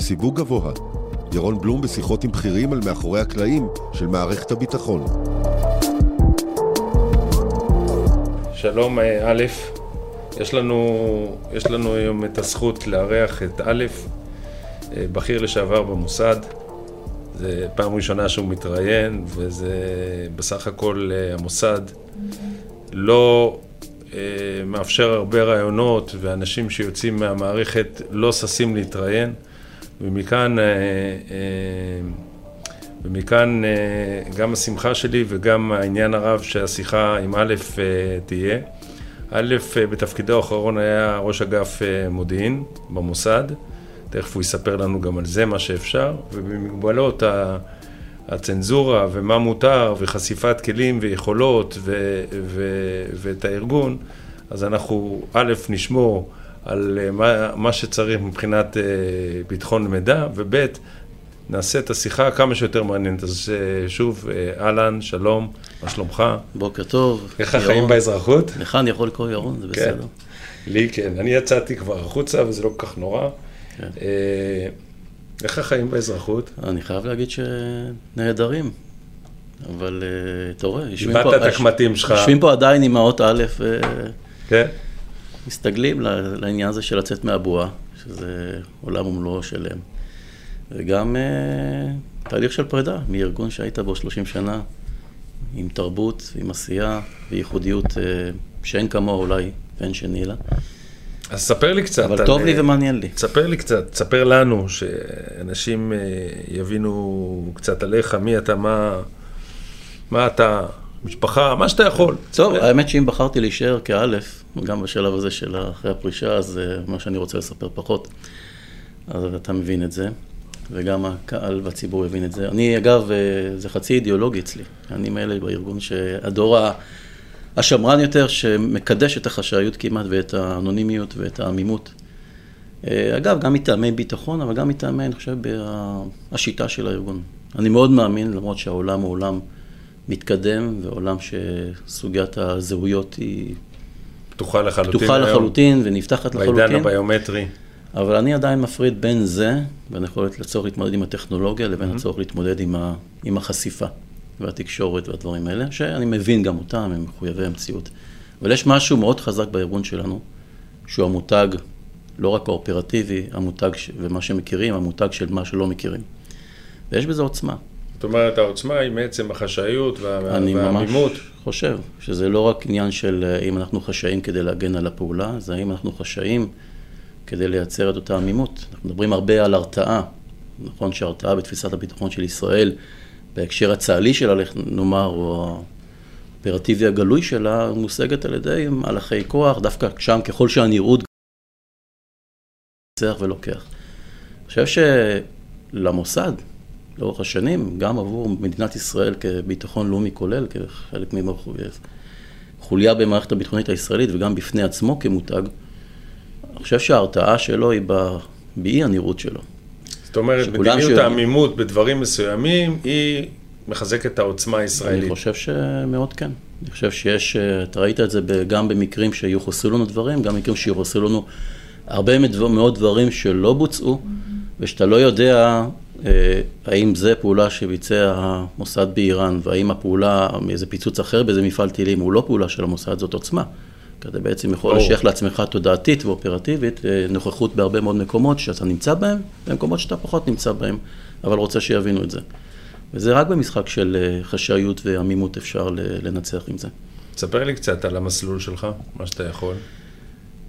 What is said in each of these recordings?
בסיווג גבוה. ירון בלום בשיחות עם בכירים על מאחורי הקלעים של מערכת הביטחון. שלום א', יש לנו, יש לנו היום את הזכות לארח את א', בכיר לשעבר במוסד. זה פעם ראשונה שהוא מתראיין, וזה בסך הכל המוסד לא אה, מאפשר הרבה רעיונות, ואנשים שיוצאים מהמערכת לא ששים להתראיין, ומכאן, אה, אה, ומכאן גם השמחה שלי וגם העניין הרב שהשיחה עם א' תהיה. א', בתפקידו האחרון היה ראש אגף מודיעין במוסד, תכף הוא יספר לנו גם על זה מה שאפשר, ובמגבלות הצנזורה ומה מותר וחשיפת כלים ויכולות ו- ו- ואת הארגון, אז אנחנו א', נשמור על מה, מה שצריך מבחינת uh, ביטחון מידע, וב', נעשה את השיחה כמה שיותר מעניינת. אז uh, שוב, אהלן, שלום, מה שלומך? בוקר טוב. איך החיים באזרחות? לך אני יכול לקרוא ירון, זה כן. בסדר. לי כן, אני יצאתי כבר החוצה וזה לא כל כך נורא. כן. איך החיים באזרחות? אני חייב להגיד שנהדרים, אבל אתה רואה, יושבים פה... איבדת את הקמטים שלך. יושבים פה עדיין עם האות א', כן. מסתגלים לעניין הזה של לצאת מהבועה, שזה עולם ומלואו שלם. וגם uh, תהליך של פרידה מארגון שהיית בו 30 שנה, עם תרבות, עם עשייה וייחודיות uh, שאין כמוה אולי ואין שני לה. אז ספר לי קצת. אבל טוב לי אה, ומעניין לי. ספר לי קצת, ספר לנו, שאנשים יבינו קצת עליך, מי אתה, מה, מה אתה, משפחה, מה שאתה יכול. טוב, האמת שאם בחרתי להישאר כאלף, גם בשלב הזה של אחרי הפרישה, אז אה, מה שאני רוצה לספר פחות, אז אתה מבין את זה, וגם הקהל והציבור יבין את זה. אני, אגב, זה חצי אידיאולוגי אצלי. אני מאלה בארגון שהדור. השמרן יותר, שמקדש את החשאיות כמעט ואת האנונימיות ואת העמימות. אה, אגב, גם מטעמי ביטחון, אבל גם מטעמי, אני חושב, השיטה של הארגון. אני מאוד מאמין, למרות שהעולם הוא עולם מתקדם, ועולם שסוגיית הזהויות היא... פתוחה לחלוטין פתוחה היום. לחלוטין ונפתחת לחלוטין. בעידן הביומטרי. אבל אני עדיין מפריד בין זה, בין יכולת לצורך להתמודד עם הטכנולוגיה, לבין mm-hmm. הצורך להתמודד עם, ה, עם החשיפה. והתקשורת והדברים האלה, שאני מבין גם אותם, הם מחויבי המציאות. אבל יש משהו מאוד חזק בארגון שלנו, שהוא המותג, לא רק האופרטיבי, המותג, ומה שמכירים, המותג של מה שלא מכירים. ויש בזה עוצמה. זאת אומרת, העוצמה היא מעצם החשאיות וה... אני והעמימות. ממש חושב שזה לא רק עניין של אה, אם אנחנו חשאים כדי להגן על הפעולה, זה האם אנחנו חשאים כדי לייצר את אותה עמימות. אנחנו מדברים הרבה על הרתעה. נכון שהרתעה בתפיסת הביטחון של ישראל בהקשר הצה"לי שלה, נאמר, או האופרטיבי הגלוי שלה, מושגת על ידי מהלכי כוח, דווקא שם ככל שהנראות צריך ולוקח. אני חושב שלמוסד, לאורך השנים, גם עבור מדינת ישראל כביטחון לאומי כולל, כחלק מחוליה במערכת הביטחונית הישראלית וגם בפני עצמו כמותג, אני חושב שההרתעה שלו היא באי הנראות שלו. זאת אומרת, מדיניות ש... העמימות בדברים מסוימים היא מחזקת את העוצמה הישראלית. אני חושב שמאוד כן. אני חושב שיש, אתה ראית את זה גם במקרים שיוחסו לנו דברים, גם במקרים שיוחסו לנו הרבה מאוד דברים שלא בוצעו, ושאתה לא יודע אה, האם זה פעולה שביצע המוסד באיראן, והאם הפעולה מאיזה פיצוץ אחר באיזה מפעל טילים הוא לא פעולה של המוסד, זאת עוצמה. כי אתה בעצם יכול לשייך לעצמך תודעתית ואופרטיבית אה, נוכחות בהרבה מאוד מקומות שאתה נמצא בהם, במקומות שאתה פחות נמצא בהם, אבל רוצה שיבינו את זה. וזה רק במשחק של אה, חשאיות ועמימות אפשר לנצח עם זה. תספר לי קצת על המסלול שלך, מה שאתה יכול.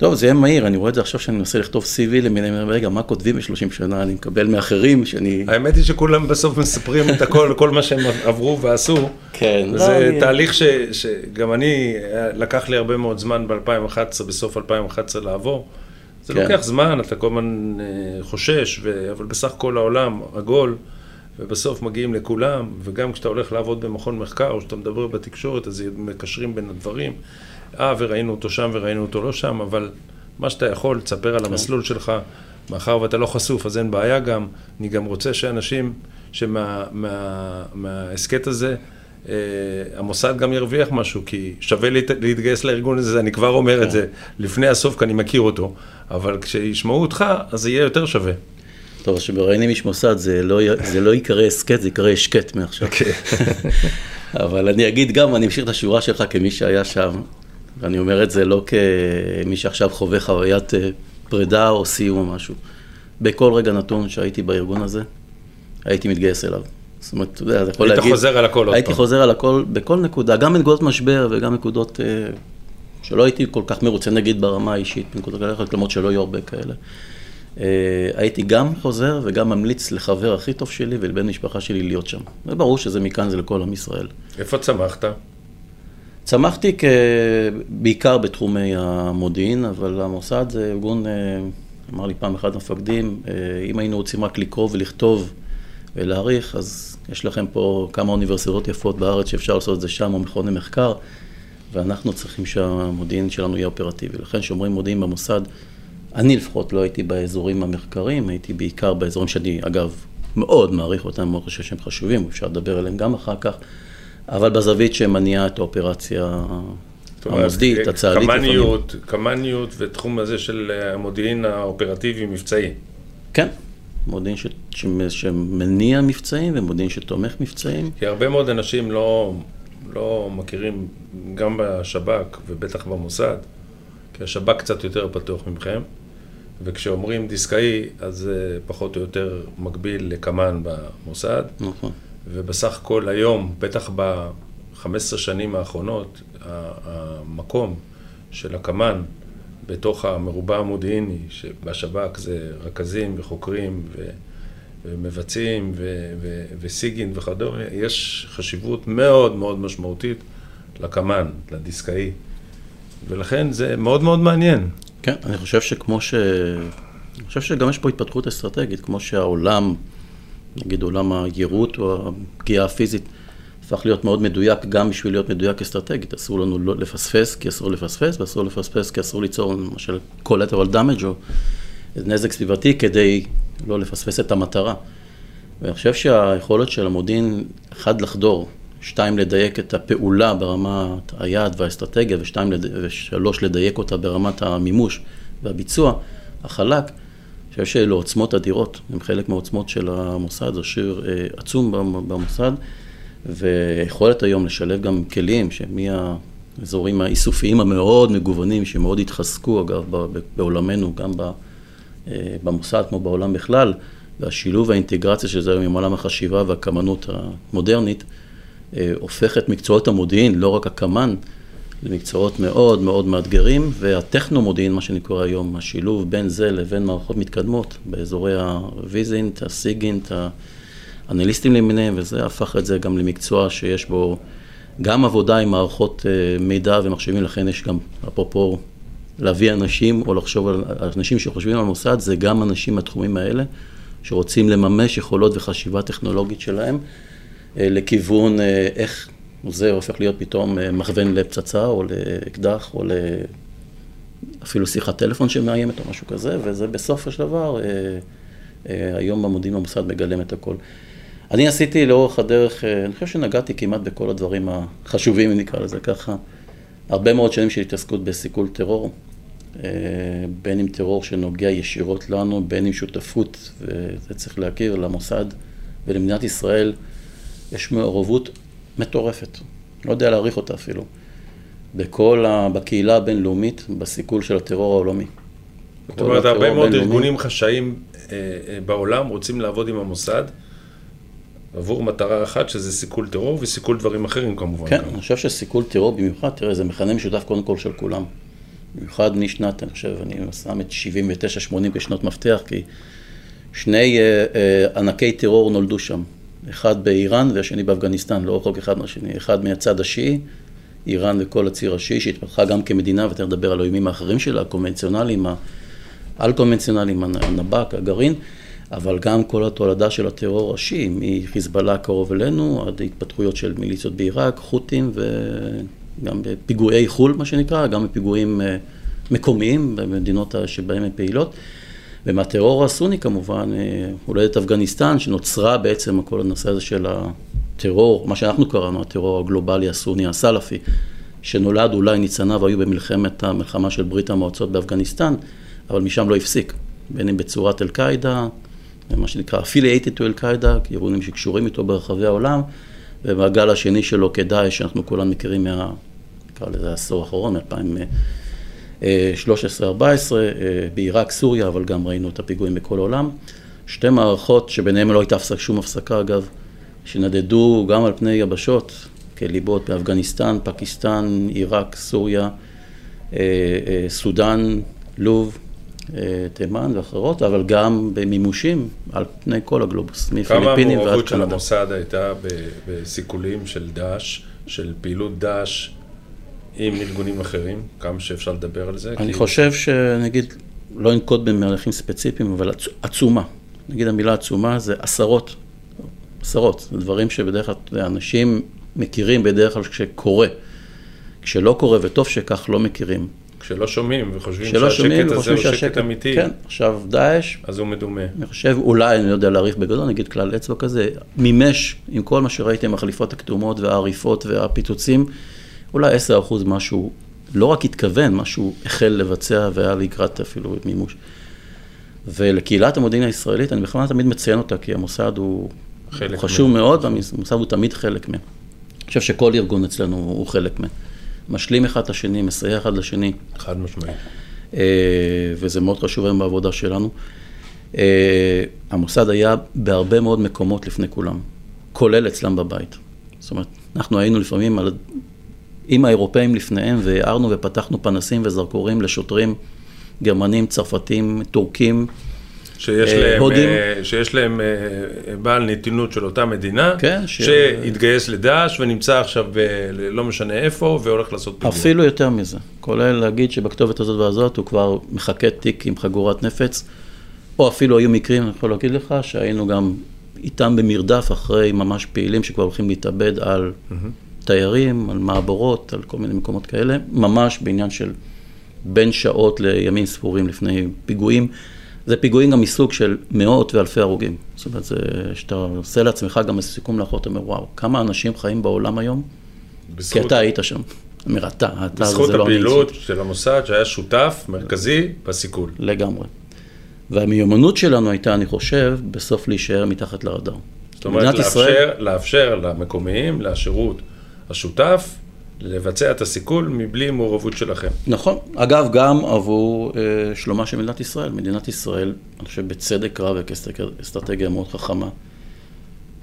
טוב, זה יהיה מהיר, אני רואה את זה עכשיו שאני מנסה לכתוב CV למיניהם, רגע, מה כותבים ב-30 שנה, אני מקבל מאחרים שאני... האמת היא שכולם בסוף מספרים את הכל, כל מה שהם עברו ועשו. כן. זה לא, תהליך ש, שגם אני, לקח לי הרבה מאוד זמן ב-2011, בסוף 2011 לעבור. זה כן. לוקח זמן, אתה כל הזמן אה, חושש, ו... אבל בסך הכל העולם עגול, ובסוף מגיעים לכולם, וגם כשאתה הולך לעבוד במכון מחקר, או שאתה מדבר בתקשורת, אז מקשרים בין הדברים. אה, וראינו אותו שם וראינו אותו לא שם, אבל מה שאתה יכול, תספר על כן. המסלול שלך, מאחר ואתה לא חשוף, אז אין בעיה גם. אני גם רוצה שאנשים שמההסכת מה, הזה, אה, המוסד גם ירוויח משהו, כי שווה להת, להתגייס לארגון הזה, אני כבר אומר כן. את זה לפני הסוף, כי אני מכיר אותו, אבל כשישמעו אותך, אז זה יהיה יותר שווה. טוב, כשמראיינים איש מוסד זה לא, זה לא ייקרא הסכת, זה ייקרא השקט מעכשיו. אוקיי. אבל אני אגיד גם, אני אמשיך את השורה שלך כמי שהיה שם, ואני אומר את זה לא כמי שעכשיו חווה חוויית אה, פרידה או סיום או משהו. בכל רגע נתון שהייתי בארגון הזה, הייתי מתגייס אליו. זאת אומרת, אתה יודע, אתה יכול היית להגיד... חוזר על הכל עוד הייתי פעם. חוזר על הכל בכל נקודה, גם בנקודות משבר וגם נקודות אה, שלא הייתי כל כך מרוצה, נגיד ברמה האישית, בנקודות כאלה, למרות שלא היו הרבה כאלה. אה, הייתי גם חוזר וגם ממליץ לחבר הכי טוב שלי ולבן משפחה שלי להיות שם. וברור שזה מכאן, זה לכל עם ישראל. איפה צמחת? צמחתי כ... בעיקר בתחומי המודיעין, אבל המוסד זה ארגון, אה, אמר לי פעם אחד המפקדים, אה, אם היינו רוצים רק לקרוא ולכתוב ולהעריך, אז יש לכם פה כמה אוניברסיטאות יפות בארץ שאפשר לעשות את זה שם, או מכוני מחקר, ואנחנו צריכים שהמודיעין שלנו יהיה אופרטיבי. לכן כשאומרים מודיעין במוסד, אני לפחות לא הייתי באזורים המחקריים, הייתי בעיקר באזורים שאני, אגב, מאוד מעריך אותם, מאוד חושב שהם חשובים, אפשר לדבר עליהם גם אחר כך, אבל בזווית שמניעה את האופרציה המוסדית, הצה"לית. לפעמים. קמ"ניות, קמ"ניות ותחום הזה של אה, המודיעין האופרטיבי-מבצעי. כן, מודיעין ש... ש... שמניע מבצעים ומודיעין שתומך מבצעים. כי הרבה מאוד אנשים לא, לא מכירים, גם בשב"כ ובטח במוסד, כי השב"כ קצת יותר פתוח מכם, וכשאומרים דיסקאי, אז זה פחות או יותר מקביל לקמ"ן במוסד, נכון. ובסך הכל היום, בטח ב-15 שנים האחרונות, המקום של הקמ"ן בתוך המרובע המודיעיני, שבשב"כ זה רכזים וחוקרים ו... ומבצעים ו- ו- וסיגין וכדומה, יש חשיבות מאוד מאוד משמעותית לקמ"ן, לדיסקאי. ולכן זה מאוד מאוד מעניין. כן, אני חושב שכמו ש... אני חושב שגם יש פה התפתחות אסטרטגית, כמו שהעולם, נגיד עולם היירוט או הפגיעה הפיזית, הפך להיות מאוד מדויק גם בשביל להיות מדויק אסטרטגית. אסור לנו לא לפספס כי אסור לפספס, ואסור לפספס כי אסור ליצור למשל collateral damage או נזק סביבתי כדי לא לפספס את המטרה. ואני חושב שהיכולת של המודיעין, אחד, לחדור, שתיים, לדייק את הפעולה ברמת היעד והאסטרטגיה, ושתיים, לד... ושלוש, לדייק אותה ברמת המימוש והביצוע, החלק, אני חושב שאלו עוצמות אדירות, הם חלק מהעוצמות של המוסד, זה שיר אה, עצום במ- במוסד, ויכולת היום לשלב גם כלים שמהאזורים האיסופיים המאוד מגוונים, שמאוד התחזקו אגב בעולמנו, גם. אה, במוסד כמו בעולם בכלל, והשילוב והאינטגרציה של זה היום עם עולם החשיבה והקמנות המודרנית, אה, הופך את מקצועות המודיעין, לא רק הקמ"ן, למקצועות מאוד מאוד מאתגרים, והטכנו-מודיעין, מה שנקרא היום, השילוב בין זה לבין מערכות מתקדמות, באזורי הוויזינט, הסיגינט, האנליסטים למיניהם, וזה הפך את זה גם למקצוע שיש בו גם עבודה עם מערכות אה, מידע ומחשבים, לכן יש גם, אפרופו להביא אנשים או לחשוב על אנשים שחושבים על מוסד, זה גם אנשים מהתחומים האלה, שרוצים לממש יכולות וחשיבה טכנולוגית שלהם אה, לכיוון אה, איך זה הופך להיות פתאום אה, מכוון לפצצה או לאקדח או אפילו שיחת טלפון שמאיימת או משהו כזה, וזה בסופו של דבר, היום במודיעין במוסד מגלם את הכל. אני עשיתי לאורך הדרך, אני חושב שנגעתי כמעט בכל הדברים החשובים, אם נקרא לזה ככה. הרבה מאוד שנים של התעסקות בסיכול טרור, בין אם טרור שנוגע ישירות לנו, בין אם שותפות, וזה צריך להכיר, למוסד ולמדינת ישראל יש מעורבות מטורפת, לא יודע להעריך אותה אפילו, בכל, ה... בקהילה הבינלאומית, בסיכול של הטרור העולמי. זאת אומרת, הרבה מאוד ארגונים חשאיים אה, אה, בעולם רוצים לעבוד עם המוסד. עבור מטרה אחת, שזה סיכול טרור וסיכול דברים אחרים כמובן. כן, אני חושב שסיכול טרור במיוחד, תראה, זה מכנה משותף קודם כל של כולם. במיוחד משנת, אני חושב, אני שם את 79-80 כשנות מפתח, כי שני אה, אה, ענקי טרור נולדו שם. אחד באיראן והשני באפגניסטן, לא רחוק אחד מהשני. אחד מהצד השיעי, איראן וכל הציר השיעי, שהתפתחה גם כמדינה, ותכף נדבר על האיומים האחרים שלה, הקונבנציונליים, האל-קונבנציונליים, הנב"ק, הגרעין. אבל גם כל התולדה של הטרור השיעי, מחיזבאללה קרוב אלינו, עד התפתחויות של מיליציות בעיראק, חות'ים וגם בפיגועי חו"ל, מה שנקרא, גם בפיגועים מקומיים במדינות שבהן הן פעילות. ומהטרור הסוני כמובן, הולדת אפגניסטן, שנוצרה בעצם כל הנושא הזה של הטרור, מה שאנחנו קראנו, הטרור הגלובלי הסוני הסלאפי, שנולד אולי ניצניו היו במלחמת המלחמה של ברית המועצות באפגניסטן, אבל משם לא הפסיק, בין אם בצורת אל-קאעידה, מה שנקרא affiliated to אל-קאעידה, ארגונים שקשורים איתו ברחבי העולם, ובגל השני שלו כדאעש, שאנחנו כולם מכירים מה... נקרא לזה העשור האחרון, מ-2013-2014, בעיראק, סוריה, אבל גם ראינו את הפיגועים בכל העולם. שתי מערכות שביניהן לא הייתה שום הפסקה, אגב, שנדדו גם על פני יבשות, כליבות באפגניסטן, פקיסטן, עיראק, סוריה, אה, אה, סודאן, לוב, אה, תימן ואחרות, אבל גם במימושים על פני כל הגלובוס, מפיליפינים ועד קנדה. כמה המעורבות של המוסד הייתה בסיכולים של דאעש, של פעילות דאעש עם ארגונים אחרים? כמה שאפשר לדבר על זה? אני כי... חושב שנגיד, לא ננקוט במהלכים ספציפיים, אבל עצומה. נגיד המילה עצומה זה עשרות, עשרות, זה דברים שבדרך כלל אנשים מכירים בדרך כלל כשקורה. כשלא קורה, וטוב שכך, לא מכירים. כשלא שומעים וחושבים שהשקט הזה הוא שקט אמיתי. כן, עכשיו דאעש. אז הוא מדומה. אני חושב, אולי, אני לא יודע להעריך בגדול, נגיד כלל אצבע כזה, מימש עם כל מה שראיתם, החליפות הכתומות והעריפות והפיצוצים, אולי 10% משהו, לא רק התכוון, משהו החל לבצע והיה לקראת אפילו מימוש. ולקהילת המודיעין הישראלית, אני בכלל תמיד מציין אותה, כי המוסד הוא, הוא חשוב מהם. מאוד, והמוסד הוא תמיד חלק מהם. אני חושב שכל ארגון אצלנו הוא חלק מהם. משלים אחד את השני, מסייע אחד לשני. חד משמעית. אה, וזה מאוד חשוב היום בעבודה שלנו. אה, המוסד היה בהרבה מאוד מקומות לפני כולם, כולל אצלם בבית. זאת אומרת, אנחנו היינו לפעמים על... עם האירופאים לפניהם, והערנו ופתחנו פנסים וזרקורים לשוטרים גרמנים, צרפתים, טורקים, שיש אה, להם, הודים. אה, שיש להם אה, בעל נתינות של אותה מדינה, כן, ש... שהתגייס לדאעש ונמצא עכשיו לא משנה איפה והולך לעשות פיגוע. אפילו יותר מזה, כולל להגיד שבכתובת הזאת והזאת הוא כבר מחכה תיק עם חגורת נפץ, או אפילו היו מקרים, אני יכול להגיד לך, שהיינו גם איתם במרדף אחרי ממש פעילים שכבר הולכים להתאבד על mm-hmm. תיירים, על מעבורות, על כל מיני מקומות כאלה, ממש בעניין של בין שעות לימים ספורים לפני פיגועים. זה פיגועים גם מסוג של מאות ואלפי הרוגים. זאת אומרת, זה שאתה עושה לעצמך גם איזה סיכום לאחור, אתה אומר, וואו, כמה אנשים חיים בעולם היום? בזכות... כי אתה היית שם. אומר, אתה, אתה, זה לא אני. בזכות הפעילות של המוסד שהיה שותף מרכזי בסיכול. לגמרי. והמיומנות שלנו הייתה, אני חושב, בסוף להישאר מתחת לרדאר. זאת אומרת, לאפשר, ישראל... לאפשר למקומיים, לשירות השותף, לבצע את הסיכול מבלי מעורבות שלכם. נכון. אגב, גם עבור אה, שלומה של מדינת ישראל. מדינת ישראל, אני חושב בצדק רב וכאסטרטגיה מאוד חכמה,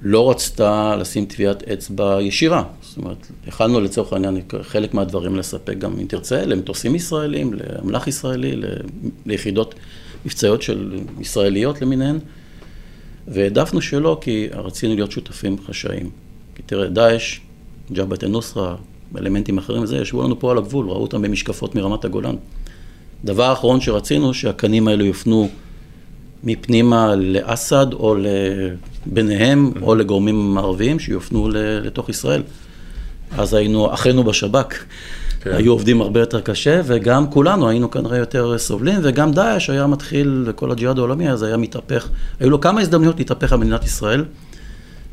לא רצתה לשים טביעת אצבע ישירה. זאת אומרת, יכלנו לצורך העניין חלק מהדברים לספק גם, אם תרצה, למטוסים ישראלים, לאמל"ח ישראלי, ליחידות מבצעיות של ישראליות למיניהן, והעדפנו שלא, כי רצינו להיות שותפים חשאיים. כי תראה, דאעש, ג'בהת א-נוסרה, אלמנטים אחרים וזה, ישבו לנו פה על הגבול, ראו אותם במשקפות מרמת הגולן. דבר אחרון שרצינו, שהקנים האלו יופנו מפנימה לאסד או ביניהם, או לגורמים ערביים שיופנו לתוך ישראל. אז היינו, אחינו בשב"כ, כן. היו עובדים הרבה יותר קשה, וגם כולנו היינו כנראה יותר סובלים, וגם דאעש היה מתחיל, וכל הג'יהאד העולמי הזה היה מתהפך. היו לו כמה הזדמנויות להתהפך על מדינת ישראל,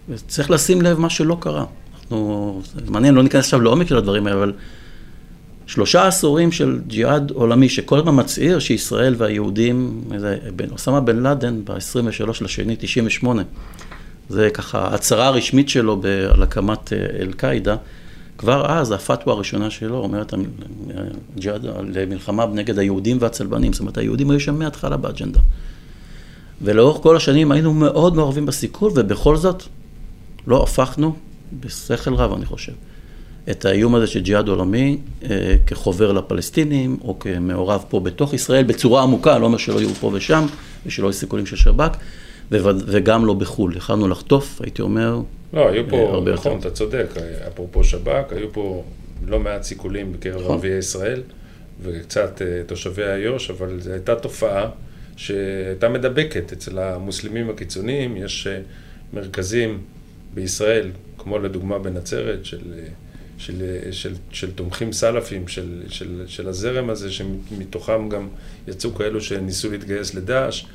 וצריך לשים לב מה שלא קרה. אנחנו, זה מעניין, לא ניכנס עכשיו לעומק של הדברים האלה, אבל שלושה עשורים של ג'יהאד עולמי, שכל הזמן מצהיר שישראל והיהודים, אוסמה בן לאדן ב-23 לשני 98, זה ככה ההצהרה הרשמית שלו ב- על הקמת אה, אל-קאעידה, כבר אז הפתווה הראשונה שלו אומרת ג'יהאד למלחמה נגד היהודים והצלבנים, זאת אומרת היהודים היו שם מההתחלה באג'נדה. ולאורך כל השנים היינו מאוד מעורבים בסיכול, ובכל זאת לא הפכנו בשכל רב, אני חושב, את האיום הזה של ג'יהאד עולמי אה, כחובר לפלסטינים, או כמעורב פה בתוך ישראל, בצורה עמוקה, לא אומר שלא יהיו פה ושם, ושלא יהיו סיכולים של שב"כ, וגם לא בחו"ל. יכלנו לחטוף, הייתי אומר, לא, היו פה, הרבה נכון, יותר. אתה צודק, אפרופו שב"כ, היו פה לא מעט סיכולים בקרב נכון. ערביי ישראל, וקצת אה, תושבי איו"ש, אבל זו הייתה תופעה שהייתה מדבקת אצל המוסלמים הקיצוניים, יש אה, מרכזים בישראל, כמו לדוגמה בנצרת, של, של, של, של, של תומכים סלאפים, של, של, של הזרם הזה, שמתוכם גם יצאו כאלו שניסו להתגייס לדאעש.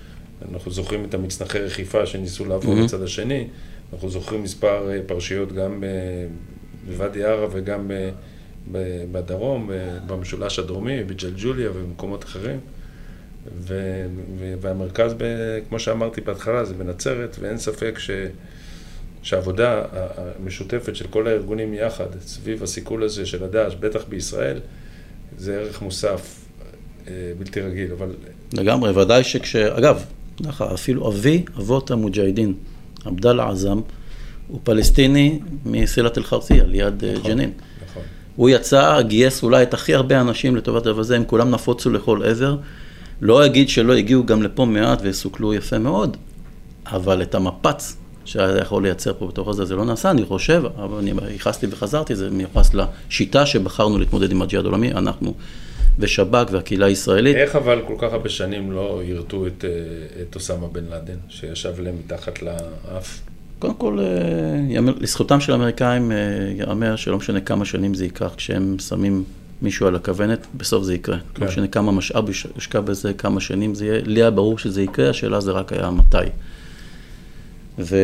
אנחנו זוכרים את המצנחי רכיפה שניסו לעבור mm-hmm. לצד השני. אנחנו זוכרים מספר אה, פרשיות גם בוואדי ערה וגם בדרום, במשולש הדרומי, בג'לג'וליה ובמקומות אחרים. ו- והמרכז, ב- כמו שאמרתי בהתחלה, זה בנצרת, ואין ספק ש... שהעבודה המשותפת של כל הארגונים יחד, סביב הסיכול הזה של הדאעש, בטח בישראל, זה ערך מוסף אה, בלתי רגיל, אבל... לגמרי, ודאי שכש... אגב, ככה, אפילו אבי אבות המוג'הדין, עבדאללה עזאם, הוא פלסטיני מסילת אל-חרסייה, ליד אה, נכון, ג'נין. נכון. הוא יצא, גייס אולי את הכי הרבה אנשים לטובת הדבר הזה, הם כולם נפוצו לכל עבר. לא אגיד שלא הגיעו גם לפה מעט וסוכלו יפה מאוד, אבל את המפץ שהיה יכול לייצר פה בתוך הזה, זה לא נעשה, אני חושב, אבל אני ייחסתי וחזרתי, זה מיוחס לשיטה שבחרנו להתמודד עם הג'יהאד העולמי, אנחנו ושב"כ והקהילה הישראלית. איך אבל כל כך הרבה שנים לא יירטו את, אה, את אוסמה בן לאדן, שישב להם מתחת לאף? קודם כל, אה, לזכותם של האמריקאים אה, ייאמר שלא משנה כמה שנים זה ייקח, כשהם שמים מישהו על הכוונת, בסוף זה יקרה. כן. לא משנה כמה משאב יושקע בזה, כמה שנים זה יהיה, לי היה ברור שזה יקרה, השאלה זה רק היה מתי. ו...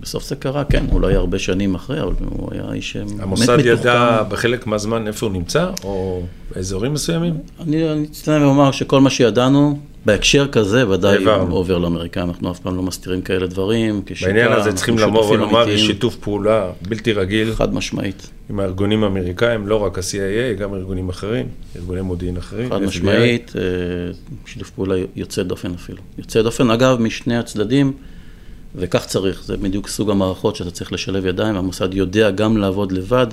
ובסוף זה קרה, כן, אולי הרבה שנים אחרי, אבל הוא היה איש באמת המוסד מתוחכם. ידע בחלק מהזמן איפה הוא נמצא, או באזורים מסוימים? אני אני אצטנן ואומר שכל מה שידענו, בהקשר כזה ודאי. עובר לאמריקאים, אנחנו אף פעם לא מסתירים כאלה דברים, כשיטה, בעניין הזה צריכים לבוא ולומר, יש. שיתוף פעולה בלתי רגיל חד משמעית, עם הארגונים האמריקאים, לא רק ה-CIA, גם ארגונים אחרים, ארגוני מודיעין אחרים. חד FBI. משמעית, אה, שיתוף פעולה יוצא דופן אפילו. יוצא דופן, אגב, משני הצדדים, וכך צריך, זה בדיוק סוג המערכות שאתה צריך לשלב ידיים, המוסד יודע גם לעבוד לבד,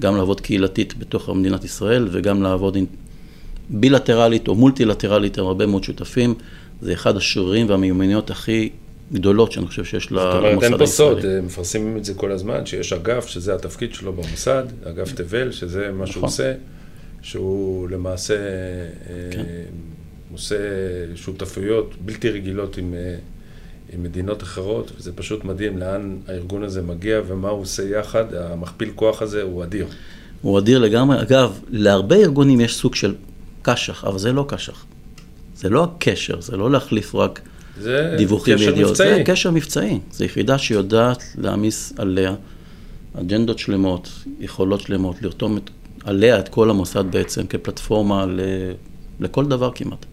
גם לעבוד קהילתית בתוך מדינת ישראל, וגם לעבוד בילטרלית או מולטילטרלית עם הרבה מאוד שותפים. זה אחד השרירים והמיומנויות הכי גדולות שאני חושב שיש זאת למוסד אומרת, אין פה סוד, הישראלי. מפרסמים את זה כל הזמן, שיש אגף, שזה התפקיד שלו במוסד, אגף תבל, שזה מה שהוא נכון. עושה, שהוא למעשה אה, כן. עושה שותפויות בלתי רגילות עם, אה, עם מדינות אחרות, וזה פשוט מדהים לאן הארגון הזה מגיע ומה הוא עושה יחד, המכפיל כוח הזה הוא אדיר. הוא אדיר לגמרי. אגב, להרבה ארגונים יש סוג של קשח, אבל זה לא קשח. זה לא הקשר, זה לא להחליף רק זה דיווחים וידיעות. זה קשר מבצעי. זו יחידה שיודעת להעמיס עליה אג'נדות שלמות, יכולות שלמות, לרתום את, עליה את כל המוסד בעצם כפלטפורמה ל, לכל דבר כמעט.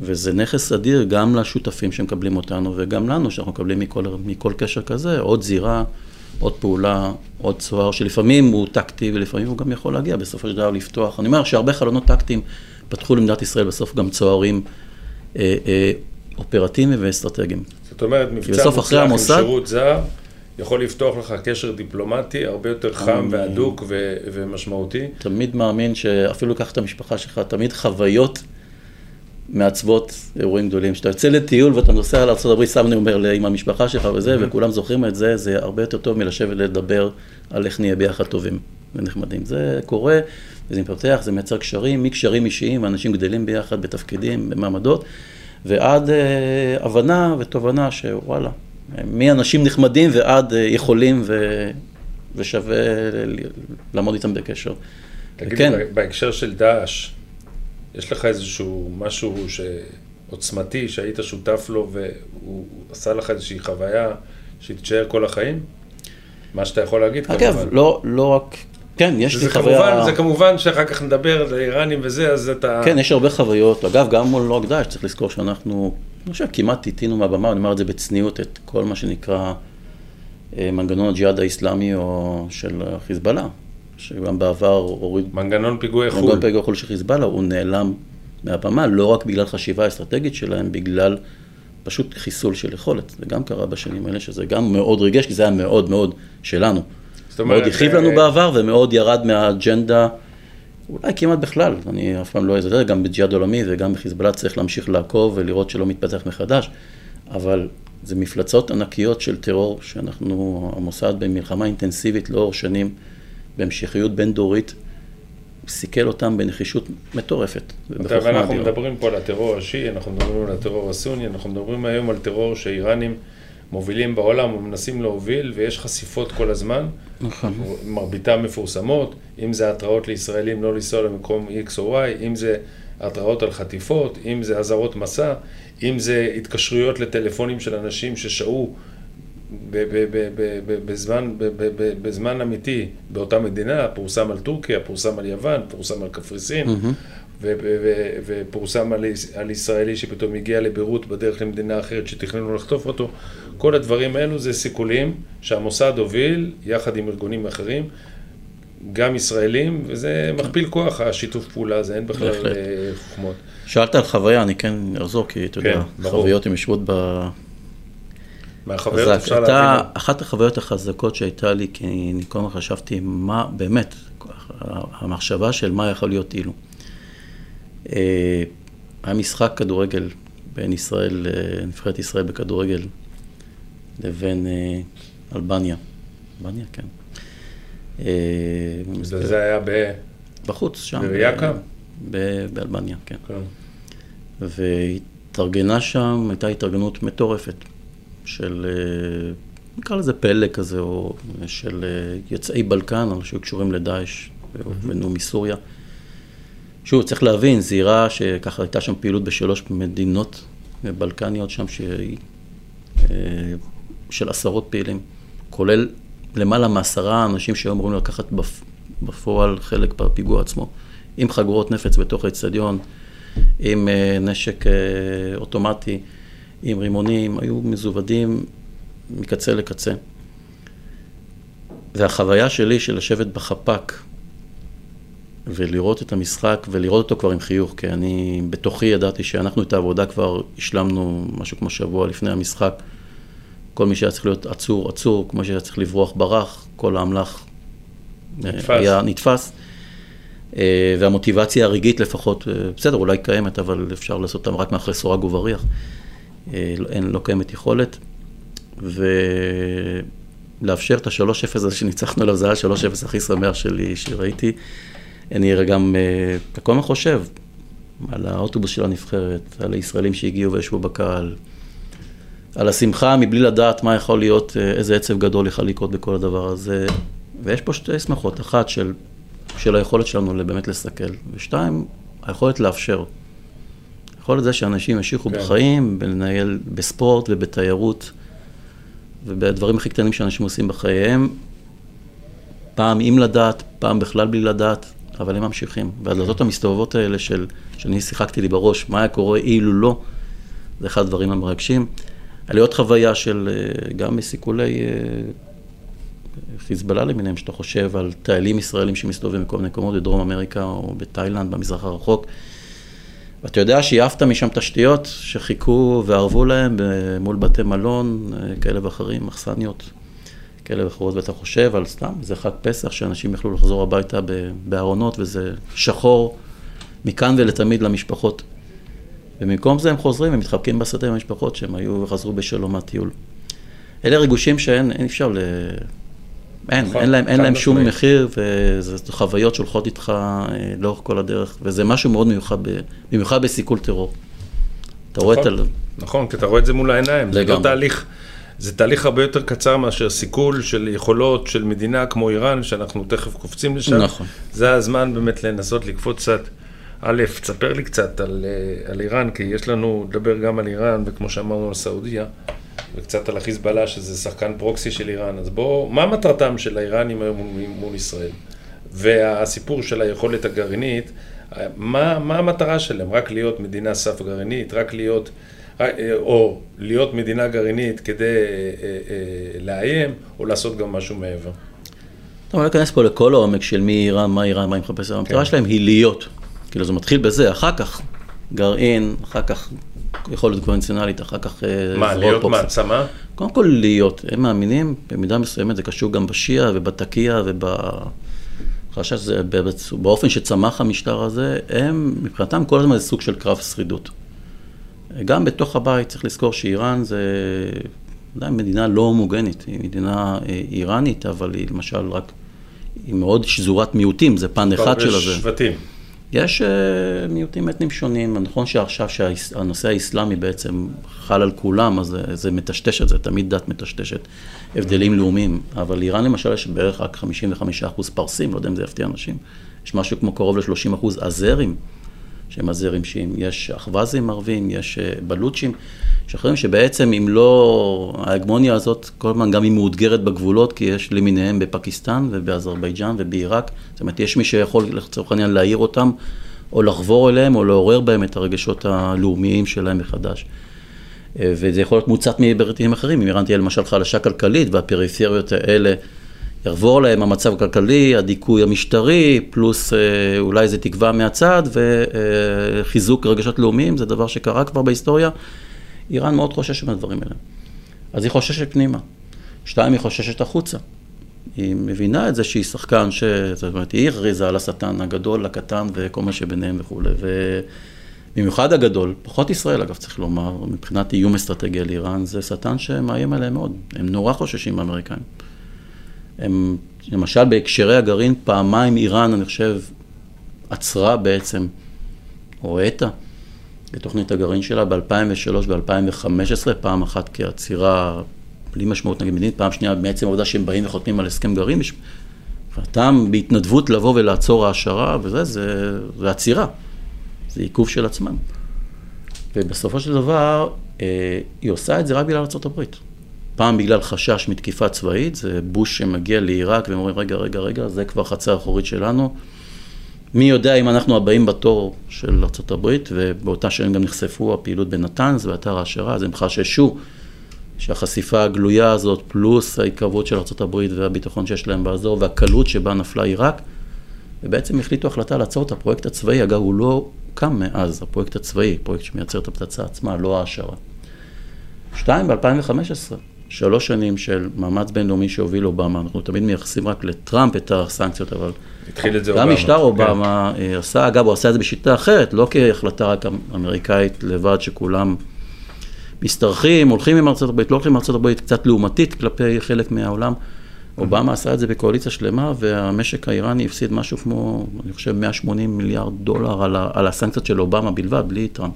וזה נכס אדיר גם לשותפים שמקבלים אותנו וגם לנו, שאנחנו מקבלים מכל, מכל קשר כזה, עוד זירה, עוד פעולה, עוד צוהר, שלפעמים הוא טקטי ולפעמים הוא גם יכול להגיע בסופו של דבר לפתוח. אני אומר שהרבה חלונות טקטיים פתחו למדינת ישראל בסוף גם צוערים אה, אה, אופרטיביים ואסטרטגיים. זאת אומרת, מבצע מוצלח עם המוסד- שירות זר, יכול לפתוח לך קשר דיפלומטי הרבה יותר חם והדוק ו- ומשמעותי. תמיד מאמין שאפילו קח את המשפחה שלך, תמיד חוויות מעצבות אירועים גדולים. כשאתה יוצא לטיול ואתה נוסע לארה"ב, סתם אני אומר, עם המשפחה שלך וזה, וכולם זוכרים את זה, זה הרבה יותר טוב מלשבת לדבר על איך נהיה ביחד טובים ונחמדים. זה קורה, וזה מתפתח, זה מייצר קשרים, מקשרים אישיים, אנשים גדלים ביחד בתפקידים, במעמדות, ועד אה, הבנה ותובנה שוואלה, מאנשים נחמדים ועד אה, יכולים ו... ושווה לעמוד איתם בקשר. תגיד. לי, בהקשר של דאעש, יש לך איזשהו משהו שעוצמתי, שהיית שותף לו והוא עשה לך איזושהי חוויה שתישאר כל החיים? מה שאתה יכול להגיד, אגב, כמובן. לא, לא רק, כן, יש לי חוויה, כמובן, זה כמובן שאחר כך נדבר על האיראנים וזה, אז אתה... כן, יש הרבה חוויות, אגב, גם מול לא הקדש, צריך לזכור שאנחנו, אני חושב, כמעט טיטינו מהבמה, אני אומר את זה בצניעות, את כל מה שנקרא אה, מנגנון הג'יהאד האיסלאמי או של חיזבאללה, שגם בעבר הוריד, מנגנון פיגועי חו"ל. מנגנון פגע חו"ל של חיזבאללה, הוא נעלם מהבמה, לא רק בגלל חשיבה אסטרטגית שלהם, בגלל פשוט חיסול של יכולת. זה גם קרה בשנים האלה, שזה גם מאוד ריגש, כי זה היה מאוד מאוד שלנו. זאת אומרת, מאוד הכאיב אה, לנו בעבר ומאוד ירד מהאג'נדה, אולי כמעט בכלל, אני אף פעם לא אזלזל, גם בג'יהאד עולמי וגם בחיזבאללה צריך להמשיך לעקוב ולראות שלא מתפתח מחדש, אבל זה מפלצות ענקיות של טרור שאנחנו, המוסד במלחמה אינטנסיבית לאור שנים, בהמשכיות בין-דורית, סיכל אותם בנחישות מטורפת. אתה ואנחנו אדירה. מדברים פה על הטרור השיעי, אנחנו מדברים על הטרור הסוני, אנחנו מדברים היום על טרור שאיראנים מובילים בעולם ומנסים להוביל, ויש חשיפות כל הזמן, נכון. מרביתן מפורסמות, אם זה התראות לישראלים לא לנסוע למקום X או Y, אם זה התראות על חטיפות, אם זה אזהרות מסע, אם זה התקשרויות לטלפונים של אנשים ששהו בזמן, בזמן אמיתי באותה מדינה, פורסם על טורקיה, פורסם על יוון, פורסם על קפריסין. ופורסם על, על ישראלי שפתאום הגיע לביירות בדרך למדינה אחרת שתכננו לחטוף אותו. כל הדברים האלו זה סיכולים שהמוסד הוביל יחד עם ארגונים אחרים. גם ישראלים, וזה מכפיל כוח, השיתוף פעולה הזה, אין בכלל אה, חוכמות. שאלת על חוויה, אני כן אחזור, כי אתה יודע, כן, חוויות יושבות ב... מהחוויות אפשר להבין. אחת החוויות החזקות שהייתה לי, כי אני כל הזמן חשבתי מה, באמת, המחשבה של מה יכול להיות אילו. אה, היה משחק כדורגל בין ישראל, אה, נבחרת ישראל בכדורגל, לבין אלבניה. אלבניה, כן. אה, זה היה ב... בחוץ, שם. בריאקה? באלבניה, כן. כן. והתארגנה שם, הייתה התארגנות מטורפת של, אה, נקרא לזה פלא כזה, או של אה, יוצאי בלקן, אנשים שהיו קשורים לדאעש, והובנו מסוריה. שוב, צריך להבין, זירה שככה הייתה שם פעילות בשלוש מדינות בלקניות שם, שהיא של עשרות פעילים, כולל למעלה מעשרה אנשים שהיו אמורים לקחת בפועל חלק בפיגוע עצמו, עם חגורות נפץ בתוך האצטדיון, עם אה, נשק אה, אוטומטי, עם רימונים, היו מזוודים מקצה לקצה. והחוויה שלי של לשבת בחפ"ק ולראות את המשחק ולראות אותו כבר עם חיוך, כי אני בתוכי ידעתי שאנחנו את העבודה כבר השלמנו משהו כמו שבוע לפני המשחק. כל מי שהיה צריך להיות עצור, עצור, כמו שהיה צריך לברוח, ברח, כל האמל"ח אה, נתפס. היה נתפס. אה, והמוטיבציה הרגעית לפחות, אה, בסדר, אולי קיימת, אבל אפשר לעשות אותם רק מאחורי סורג ובריח. אין, לא קיימת יכולת. ולאפשר את ה-3-0 הזה שניצחנו עליו, זה היה ה-3-0 הכי שמח שלי שראיתי. אני גם כל הזמן חושב על האוטובוס של הנבחרת, על הישראלים שהגיעו וישבו בקהל. על השמחה מבלי לדעת מה יכול להיות, אה, איזה עצב גדול יכול לקרות בכל הדבר הזה. ויש פה שתי שמחות, אחת של, של היכולת שלנו באמת לסכל, ושתיים, היכולת לאפשר. היכולת זה שאנשים ימשיכו כן. בחיים, בלנהל בספורט ובתיירות, ובדברים הכי קטנים שאנשים עושים בחייהם, פעם עם לדעת, פעם בכלל בלי לדעת, אבל הם ממשיכים. והדלתות המסתובבות האלה של, שאני שיחקתי לי בראש, מה היה קורה אילו לא, זה אחד הדברים המרגשים. היה לי עוד חוויה של אה, גם מסיכולי אה, חיזבאללה למיניהם, שאתה חושב על טיילים ישראלים שמסתובבים בכל מיני מקומות בדרום אמריקה או בתאילנד, במזרח הרחוק. ואתה יודע שהעפת משם תשתיות שחיכו וערבו להם מול בתי מלון אה, כאלה ואחרים, מחסניות כאלה ואחרות, ואתה חושב על סתם, זה חג פסח, שאנשים יכלו לחזור הביתה בארונות, וזה שחור מכאן ולתמיד למשפחות. ובמקום זה הם חוזרים ומתחבקים בשדה עם המשפחות שהם היו וחזרו בשלום מהטיול. אלה ריגושים שאין, אין אפשר ל... אין, נכון, אין להם, אין להם שום מחיר, וזה חוויות שהולכות איתך אה, לאורך כל הדרך, וזה משהו מאוד מיוחד, במיוחד בסיכול טרור. אתה רואה את ה... נכון, כי אתה רואה את זה מול העיניים, זה לא תהליך, זה תהליך הרבה יותר קצר מאשר סיכול של יכולות של מדינה כמו איראן, שאנחנו תכף קופצים לשם. נכון. זה הזמן באמת לנסות לקפוץ קצת. א', תספר לי קצת על, אה, על איראן, כי יש לנו, לדבר גם על איראן, וכמו שאמרנו על סעודיה, וקצת על החיזבאללה, שזה שחקן פרוקסי של איראן. אז בואו, מה מטרתם של האיראנים היום מול, מול ישראל? והסיפור של היכולת הגרעינית, מה, מה המטרה שלהם? רק להיות מדינה סף גרעינית? רק להיות, אה, או להיות מדינה גרעינית כדי אה, לאיים, או לעשות גם משהו מעבר? טוב, אני לא אכנס פה לכל העומק של מי איראן, מה איראן, מה היא מחפשת. המטרה כן. שלהם היא להיות. כאילו זה מתחיל בזה, אחר כך גרעין, אחר כך יכולת קונבנציונלית, אחר כך אה, מה, להיות מעצמה? קודם כל להיות, הם מאמינים, במידה מסוימת זה קשור גם בשיעה ובתקיע ובחשש שזה, באופן שצמח המשטר הזה, הם, מבחינתם כל הזמן זה סוג של קרב שרידות. גם בתוך הבית צריך לזכור שאיראן זה עדיין מדינה לא הומוגנית, היא מדינה אה, איראנית, אבל היא למשל רק, היא מאוד שזורת מיעוטים, זה פן אחד של זה. שבטים. יש uh, מיעוטים אתניים שונים, נכון שעכשיו שהנושא האסלאמי בעצם חל על כולם, אז זה, זה מטשטש את זה, תמיד דת מטשטשת הבדלים לאומיים, אבל איראן למשל יש בערך רק 55% פרסים, לא יודע אם זה יפתיע אנשים, יש משהו כמו קרוב ל-30% אזרים, שהם הזרם שיעים, יש אחווזים ערבים, יש אה, בלוצ'ים, שאחרים שבעצם אם לא, ההגמוניה הזאת כל הזמן גם היא מאותגרת בגבולות, כי יש למיניהם בפקיסטן ובאזרבייג'אן ובעיראק, זאת אומרת יש מי שיכול לצורך העניין להעיר אותם, או לחבור אליהם, או לעורר בהם את הרגשות הלאומיים שלהם מחדש. אה, וזה יכול להיות מוצת מהיבטים אחרים, אם איראן תהיה למשל חלשה כלכלית והפריפריות האלה יעבור להם המצב הכלכלי, הדיכוי המשטרי, פלוס אה, אולי איזה תקווה מהצד וחיזוק רגשות לאומיים, זה דבר שקרה כבר בהיסטוריה. איראן מאוד חוששת מהדברים האלה. אז היא חוששת פנימה. שתיים, היא חוששת החוצה. היא מבינה את זה שהיא שחקן, ש... זאת אומרת, היא הכריזה על השטן הגדול, הקטן וכל מה שביניהם וכולי. ובמיוחד הגדול, פחות ישראל אגב צריך לומר, מבחינת איום אסטרטגי על איראן, זה שטן שמאיים עליהם מאוד. הם נורא חוששים מהאמריקאים. הם, למשל בהקשרי הגרעין, פעמיים איראן, אני חושב, עצרה בעצם, או האטה, את תוכנית הגרעין שלה ב-2003 ו-2015, פעם אחת כעצירה בלי משמעות נגיד מדינית, פעם שנייה בעצם העובדה שהם באים וחותמים על הסכם גרעין, ואתם בהתנדבות לבוא ולעצור העשרה וזה, זה, זה עצירה, זה עיכוב של עצמם. ובסופו של דבר, אה, היא עושה את זה רק בגלל ארה"ב. פעם בגלל חשש מתקיפה צבאית, זה בוש שמגיע לעיראק והם אומרים, רגע, רגע, רגע, זה כבר חצר אחורית שלנו. מי יודע אם אנחנו הבאים בתור של ארה"ב, ובאותה שנים גם נחשפו הפעילות בנתנז ואתר העשרה, אז הם חששו שהחשיפה הגלויה הזאת, פלוס ההתקרבות של ארה"ב והביטחון שיש להם באזור, והקלות שבה נפלה עיראק, ובעצם החליטו החלטה לעצור את הפרויקט הצבאי, אגב, הוא לא קם מאז, הפרויקט הצבאי, פרויקט שמייצר את הפצצה עצמה, לא העשרה. שתיים, ב-2015, שלוש שנים של מאמץ בינלאומי שהוביל אובמה, אנחנו תמיד מייחסים רק לטראמפ את הסנקציות, אבל התחיל את זה גם אובמה. משטר כן. אובמה כן. עשה, אגב, הוא עשה את זה בשיטה אחרת, לא כהחלטה רק אמריקאית לבד, שכולם משתרכים, הולכים עם ארצות הברית, לא הולכים עם ארצות הברית, קצת לעומתית כלפי חלק מהעולם. אובמה עשה את זה בקואליציה שלמה, והמשק האיראני הפסיד משהו כמו, אני חושב, 180 מיליארד דולר על, על הסנקציות של אובמה בלבד, בלי טראמפ.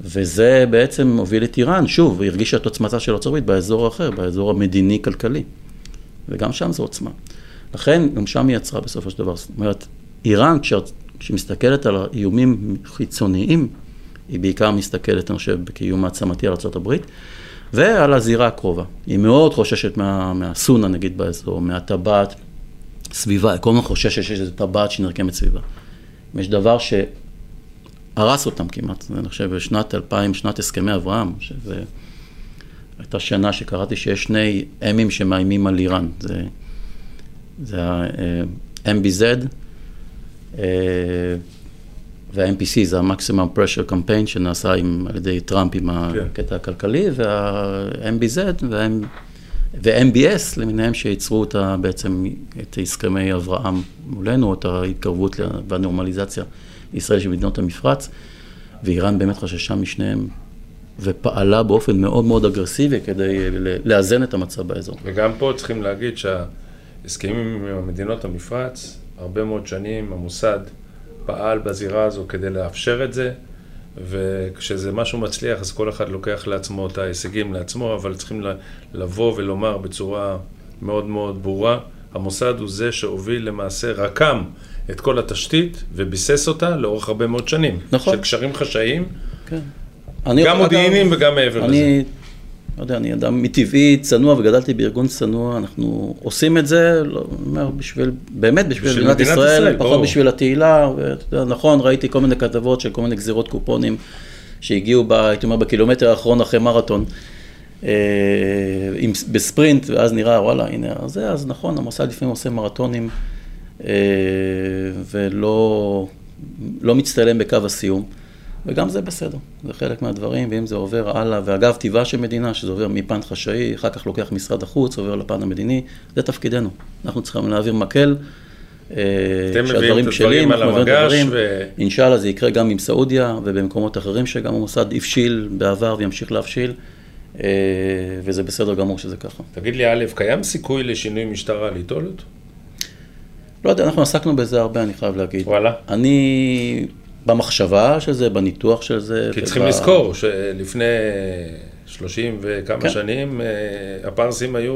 וזה בעצם הוביל את איראן, שוב, היא הרגישה את עוצמתה של הברית באזור אחר, באזור המדיני-כלכלי. וגם שם זו עוצמה. לכן, גם שם היא יצרה בסופו של דבר. זאת אומרת, איראן, כשהיא מסתכלת על האיומים חיצוניים, היא בעיקר מסתכלת, אני חושב, כאיום מעצמתי על ארה"ב, ועל הזירה הקרובה. היא מאוד חוששת מה, מהסונה, נגיד, באזור, מהטבעת סביבה, היא כל הזמן חוששת שיש איזו טבעת שנרקמת סביבה. אם יש דבר שהרס אותם כמעט, אני חושב, בשנת 2000, שנת הסכמי אברהם, שזה... הייתה שנה שקראתי שיש שני אמים שמאיימים על איראן, זה, זה ה-MBZ אה, וה-MPC, זה ה-Maximum Pressure Campaign שנעשה עם, על ידי טראמפ עם כן. הקטע הכלכלי, וה-MBZ וה-MBS למיניהם שייצרו אותה בעצם את הסכמי אברהם מולנו, את ההתקרבות והנורמליזציה לישראל של מדינות המפרץ, ואיראן באמת חששה משניהם ופעלה באופן מאוד מאוד אגרסיבי כדי לאזן את המצב באזור. וגם פה צריכים להגיד שההסכמים עם מדינות המפרץ, הרבה מאוד שנים המוסד פעל בזירה הזו כדי לאפשר את זה, וכשזה משהו מצליח אז כל אחד לוקח לעצמו את ההישגים לעצמו, אבל צריכים לבוא ולומר בצורה מאוד מאוד ברורה, המוסד הוא זה שהוביל למעשה, רקם את כל התשתית וביסס אותה לאורך הרבה מאוד שנים. נכון. של קשרים חשאיים. כן. גם מודיעיניים וגם מעבר אני, לזה. לא יודע, אני אדם מטבעי צנוע וגדלתי בארגון צנוע, אנחנו עושים את זה, לא, אומר, בשביל, באמת בשביל, בשביל מדינת ישראל, ישראל, פחות ברור. בשביל התהילה, ואתה יודע, נכון, ראיתי כל מיני כתבות של כל מיני גזירות קופונים שהגיעו, ב, הייתי אומר, בקילומטר האחרון אחרי מרתון, אה, עם, בספרינט, ואז נראה, וואלה, הנה, זה, אז נכון, המוסד לפעמים עושה מרתונים, ולא לא מצטלם בקו הסיום. וגם זה בסדר, זה חלק מהדברים, ואם זה עובר הלאה, ואגב, טבעה של מדינה, שזה עובר מפן חשאי, אחר כך לוקח משרד החוץ, עובר לפן המדיני, זה תפקידנו. אנחנו צריכים להעביר מקל, אה, שהדברים בשלים, אנחנו מביאים את הדברים. ו- אינשאללה זה יקרה גם עם סעודיה ובמקומות אחרים שגם המוסד הבשיל בעבר וימשיך להבשיל, אה, וזה בסדר גמור שזה ככה. תגיד לי, א', קיים סיכוי לשינוי משטרה ליטול אותו? לא יודע, אנחנו עסקנו בזה הרבה, אני חייב להגיד. וואלה. אני, במחשבה של זה, בניתוח של זה. כי צריכים לזכור שלפני 30 וכמה כן. שנים, אה, הפרסים היו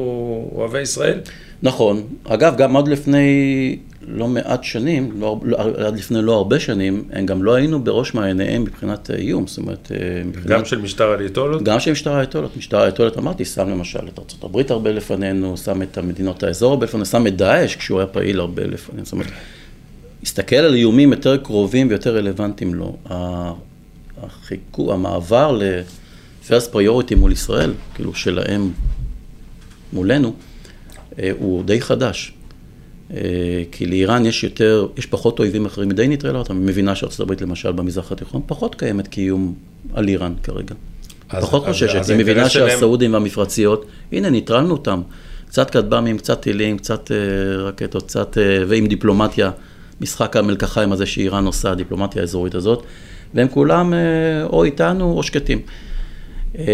אוהבי ישראל. נכון. אגב, גם עד לפני לא מעט שנים, לא, לא, עד לפני לא הרבה שנים, הם גם לא היינו בראש מעייניהם מבחינת אה, איום. זאת אומרת, אה, מבחינת... גם של משטר הליטולות. גם של משטר האייתולות. משטר האייתולות, אמרתי, שם למשל את ארה"ב הרבה לפנינו, שם את המדינות האזור הרבה לפנינו, שם את דאעש כשהוא היה פעיל הרבה לפנינו. זאת אומרת, הסתכל על איומים יותר קרובים ויותר רלוונטיים לו. ה- החיכו, המעבר ל-first priority מול ישראל, כאילו שלהם מולנו, אה, הוא די חדש. אה, כי לאיראן יש יותר, יש פחות אויבים אחרים, היא די נטרלה אותם, היא מבינה הברית למשל במזרח התיכון פחות קיימת כאיום על איראן כרגע. אז- פחות חוששת, היא מבינה האינטרס שלהם- שהסעודים והמפרציות, הנה ניטרלנו אותם, קצת כטב"מים, קצת טילים, קצת אה, רקטות, קצת, אה, ועם דיפלומטיה, משחק המלקחיים הזה שאיראן עושה, הדיפלומטיה האזורית הזאת, והם כולם אה, או איתנו או שקטים. אה,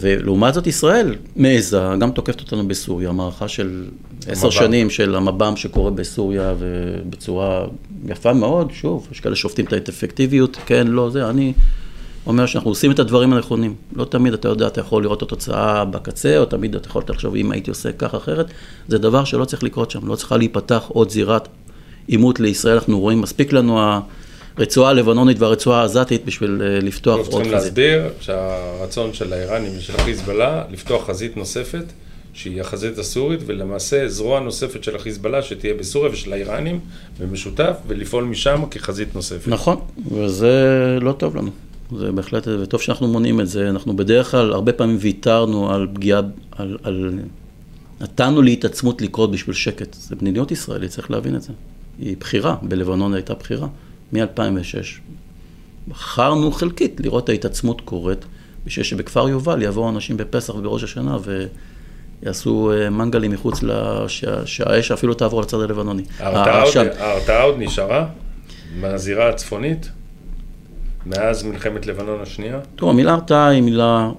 ולעומת זאת ישראל מעיזה, גם תוקפת אותנו בסוריה, מערכה של עשר המב"ם. שנים של המב"ם שקורה בסוריה ובצורה יפה מאוד, שוב, יש כאלה שופטים את האפקטיביות, כן, לא, זה, אני אומר שאנחנו עושים את הדברים הנכונים. לא תמיד אתה יודע, אתה יכול לראות את התוצאה בקצה, או תמיד אתה יכול לחשוב, אם הייתי עושה כך אחרת, זה דבר שלא צריך לקרות שם, לא צריכה להיפתח עוד זירת עימות לישראל, אנחנו רואים, מספיק לנו הרצועה הלבנונית והרצועה העזתית בשביל אה, לפתוח אנחנו עוד צריכים חזית. להסביר שהרצון של האיראנים ושל החיזבאללה לפתוח חזית נוספת, שהיא החזית הסורית, ולמעשה זרוע נוספת של החיזבאללה שתהיה בסוריה ושל האיראנים במשותף, ולפעול משם כחזית נוספת. נכון, וזה לא טוב לנו. זה בהחלט, וטוב שאנחנו מונעים את זה. אנחנו בדרך כלל, הרבה פעמים ויתרנו על פגיעה, על, על... נתנו להתעצמות לקרות בשביל שקט. זה מדיניות ישראלית, צריך להבין את זה. היא בחירה, בלבנון הייתה בחירה, מ-2006. בחרנו חלקית לראות ההתעצמות קורית, בשביל שבכפר יובל יבואו אנשים בפסח ובראש השנה ויעשו אה, מנגלים מחוץ, לש... שהאש אפילו תעבור לצד הלבנוני. ההרתעה עוד- העשן. ההרתעה עוד נשארה מהזירה הצפונית, מאז מלחמת לבנון השנייה. תראו, המילה הרתעה היא מילה,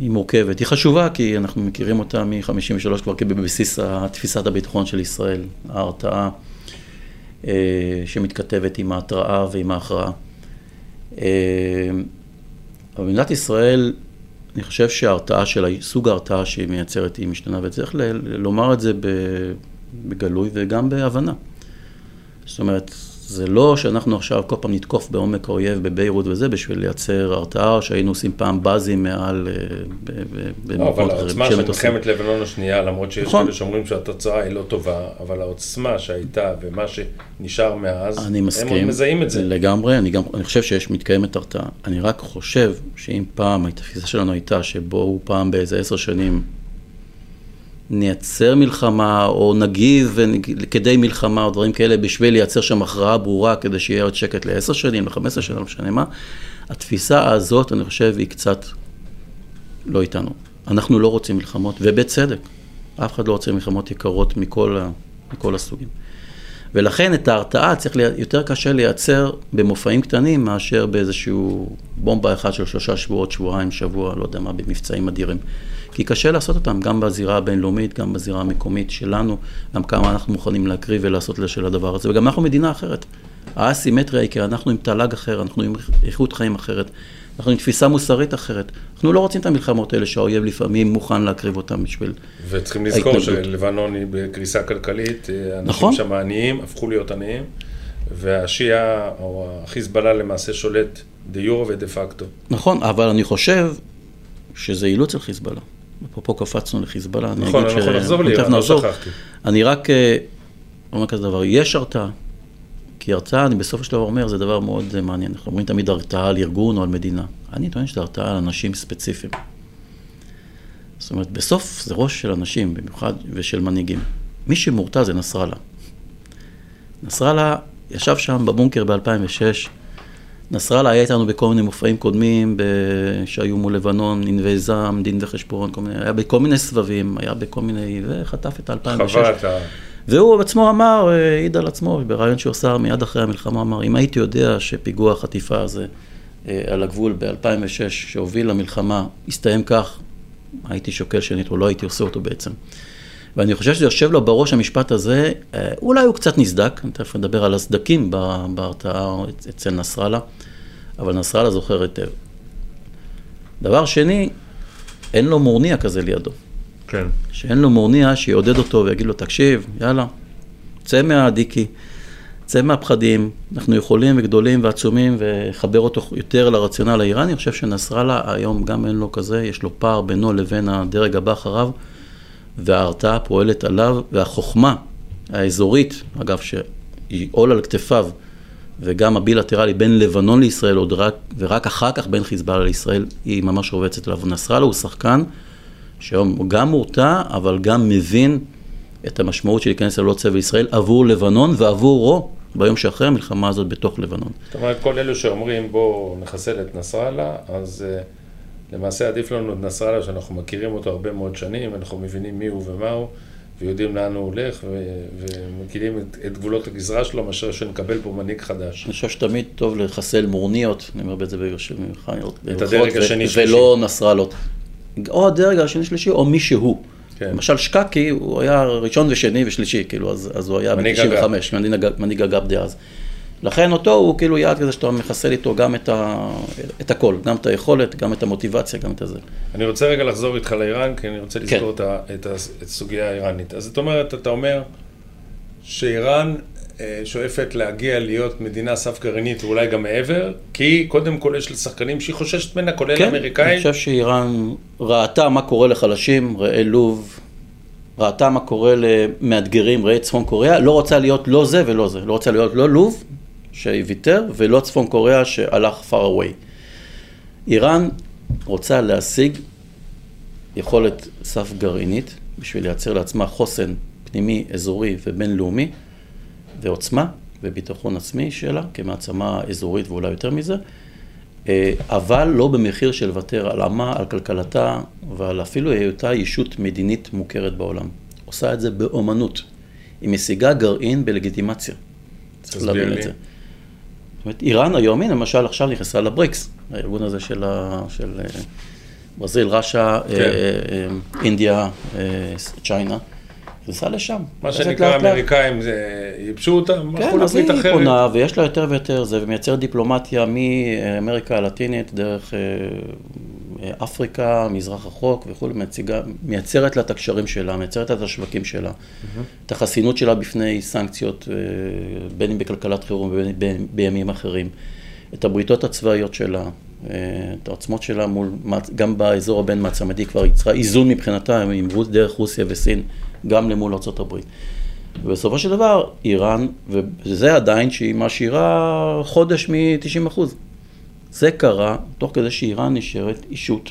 היא מורכבת. היא חשובה כי אנחנו מכירים אותה מ-53 כבר כבבסיס תפיסת הביטחון של ישראל. ההרתעה אה, שמתכתבת עם ההתראה ועם ההכרעה. אה, אבל במדינת ישראל, אני חושב שההרתעה של, סוג ההרתעה שהיא מייצרת היא משתנה, וצריך ל- לומר את זה בגלוי וגם בהבנה. זאת אומרת, זה לא שאנחנו עכשיו כל פעם נתקוף בעומק האויב בביירות וזה, בשביל לייצר הרתעה, שהיינו עושים פעם באזים מעל, אה, לא, אבל. העוצמה של. מלחמת לבנון השנייה, למרות שיש נכון. כאלה שאומרים שהתוצאה היא לא טובה, אבל העוצמה שהייתה ומה שנשאר מאז, אני הם מסכים. מזהים את זה. לגמרי, אני גם, אני חושב שיש, מתקיימת הרתעה. אני רק חושב שאם פעם התפיסה שלנו הייתה שבואו פעם באיזה עשר שנים נייצר מלחמה, או נגיב כדי מלחמה, או דברים כאלה, בשביל לייצר שם הכרעה ברורה, כדי שיהיה עוד שקט לעשר שנים, לחמש עשרה שנים, לא משנה מה. התפיסה הזאת, אני חושב, היא קצת לא איתנו. אנחנו לא רוצים מלחמות, ובצדק. אף אחד לא רוצה מלחמות יקרות מכל, ה, מכל הסוגים. ולכן את ההרתעה צריך לי, יותר קשה לייצר במופעים קטנים מאשר באיזשהו בומבה אחת של שלושה שבועות, שבועיים, שבוע, לא יודע מה, במבצעים אדירים. כי קשה לעשות אותם גם בזירה הבינלאומית, גם בזירה המקומית שלנו, גם כמה אנחנו מוכנים להקריב ולעשות של הדבר הזה, וגם אנחנו מדינה אחרת. האסימטריה היא כי אנחנו עם תל"ג אחר, אנחנו עם איכות חיים אחרת, אנחנו עם תפיסה מוסרית אחרת. אנחנו לא רוצים את המלחמות האלה שהאויב לפעמים מוכן להקריב אותם בשביל... וצריכים לזכור ההתנגדות. שלבנון היא בקריסה כלכלית, אנשים נכון. שם עניים, הפכו להיות עניים, והשיעה או החיזבאללה למעשה שולט דה יורה ודה פקטו. נכון, אבל אני חושב שזה אילוץ על חיזבאללה. אפרופו קפצנו לחיזבאללה, אני נכון, אגיד אנחנו נחזור תכף לאיראן, לא. שכחתי. אני רק אה, אומר כזה דבר, יש הרתעה. כי הרתעה, אני בסופו של דבר אומר, זה דבר מאוד אה, מעניין. אנחנו אומרים תמיד הרתעה על ארגון או על מדינה. אני טוען שזה הרתעה על אנשים ספציפיים. זאת אומרת, בסוף זה ראש של אנשים, במיוחד, ושל מנהיגים. מי שמורתע זה נסראללה. נסראללה ישב שם בבונקר ב-2006, נסראללה היה איתנו בכל מיני מופעים קודמים ב... שהיו מול לבנון, ענבי זעם, דין וחשבון, כל מיני, היה בכל מיני סבבים, היה בכל מיני, וחטף את ה-2006. חווה את ה... והוא עצמו אמר, אה, העיד על עצמו, בריאיון שהוא עשה מיד אחרי המלחמה, אמר, אם הייתי יודע שפיגוע החטיפה הזה אה, על הגבול ב-2006, שהוביל למלחמה, הסתיים כך, הייתי שוקל שנית, או לא הייתי עושה אותו בעצם. ואני חושב שזה יושב לו בראש המשפט הזה, אה, אולי הוא קצת נסדק, אני תכף אדבר על הסדקים בהרתעה אצ- אצל נסראללה, אבל נסראללה זוכר היטב. דבר שני, אין לו מורניע כזה לידו. כן. שאין לו מורניע שיעודד אותו ויגיד לו, תקשיב, יאללה, צא מהדיקי, צא מהפחדים, אנחנו יכולים וגדולים ועצומים וחבר אותו יותר לרציונל האיראני. אני חושב שנסראללה היום גם אין לו כזה, יש לו פער בינו לבין הדרג הבא אחריו, וההרתעה פועלת עליו, והחוכמה האזורית, אגב, שהיא עול על כתפיו, וגם הבילטרלי בין לבנון לישראל, עוד רק, ורק אחר כך בין חיזבאללה לישראל, היא ממש רובצת עליו. נסראללה הוא שחקן שהיום גם מורתע, אבל גם מבין את המשמעות של להיכנס ללא צבע ישראל עבור לבנון ועבורו ביום שאחרי המלחמה הזאת בתוך לבנון. זאת אומרת, כל אלו שאומרים בואו נחסל את נסראללה, אז uh, למעשה עדיף לנו את נסראללה שאנחנו מכירים אותו הרבה מאוד שנים, אנחנו מבינים מי הוא ומה הוא. ויודעים לאן הוא הולך, ומכירים את, את גבולות הגזרה שלו, מאשר שנקבל פה מנהיג חדש. אני חושב שתמיד טוב לחסל מורניות, אני אומר את זה במיוחד, את הדרג השני-שלישי. ולא נסראלות. או הדרג השני-שלישי, או מי שהוא. כן. למשל שקקי, הוא היה ראשון ושני ושלישי, כאילו, אז, אז הוא היה ב-95, מנהיג אגב דאז. לכן אותו הוא כאילו יעד כזה שאתה מחסל איתו גם את, ה, את הכל, גם את היכולת, גם את המוטיבציה, גם את הזה. אני רוצה רגע לחזור איתך לאיראן, כי אני רוצה לזכור כן. את, את הסוגיה האיראנית. אז זאת אומרת, אתה אומר שאיראן אה, שואפת להגיע להיות מדינה סף גרעינית ואולי גם מעבר, כי קודם כל יש לשחקנים שהיא חוששת ממנה, כולל כן, האמריקאים. כן, אני חושב שאיראן ראתה מה קורה לחלשים, ראה לוב, ראתה מה קורה למאתגרים, ראה צפון קוריאה, לא רוצה להיות לא זה ולא זה, לא רוצה להיות לא לוב שוויתר, ולא צפון קוריאה שהלך far away. איראן רוצה להשיג יכולת סף גרעינית בשביל לייצר לעצמה חוסן פנימי, אזורי ובינלאומי, ועוצמה וביטחון עצמי שלה כמעצמה אזורית ואולי יותר מזה, אה, אבל לא במחיר של לוותר על עמה, על כלכלתה ועל אפילו היותה ישות מדינית מוכרת בעולם. עושה את זה באומנות. היא משיגה גרעין בלגיטימציה. צריך להבין את זה. זאת אומרת, איראן היום, הנה למשל עכשיו נכנסה לבריקס, הארגון הזה של, ה, של אה, ברזיל, ראשה, כן. אה, אינדיה, צ'יינה. נכנסה לשם. מה שנקרא האמריקאים, זה ייבשו אותם, כן, אז היא אחרת. פונה, ויש לה יותר ויותר זה, ומייצר דיפלומטיה מאמריקה הלטינית, דרך אה, אה, אפריקה, מזרח רחוק וכולי, מייצרת לה את הקשרים שלה, מייצרת לה את השווקים שלה, mm-hmm. את החסינות שלה בפני סנקציות, אה, בין אם בכלכלת חירום ובין בימים אחרים, את הבריתות הצבאיות שלה. את העוצמות שלה מול, גם באזור הבין מעצמתי כבר יצרה איזון מבחינתה, עם דרך רוסיה וסין. גם למול ארה"ב. ובסופו של דבר, איראן, וזה עדיין שהיא משאירה חודש מ-90 זה קרה תוך כדי שאיראן נשארת אישות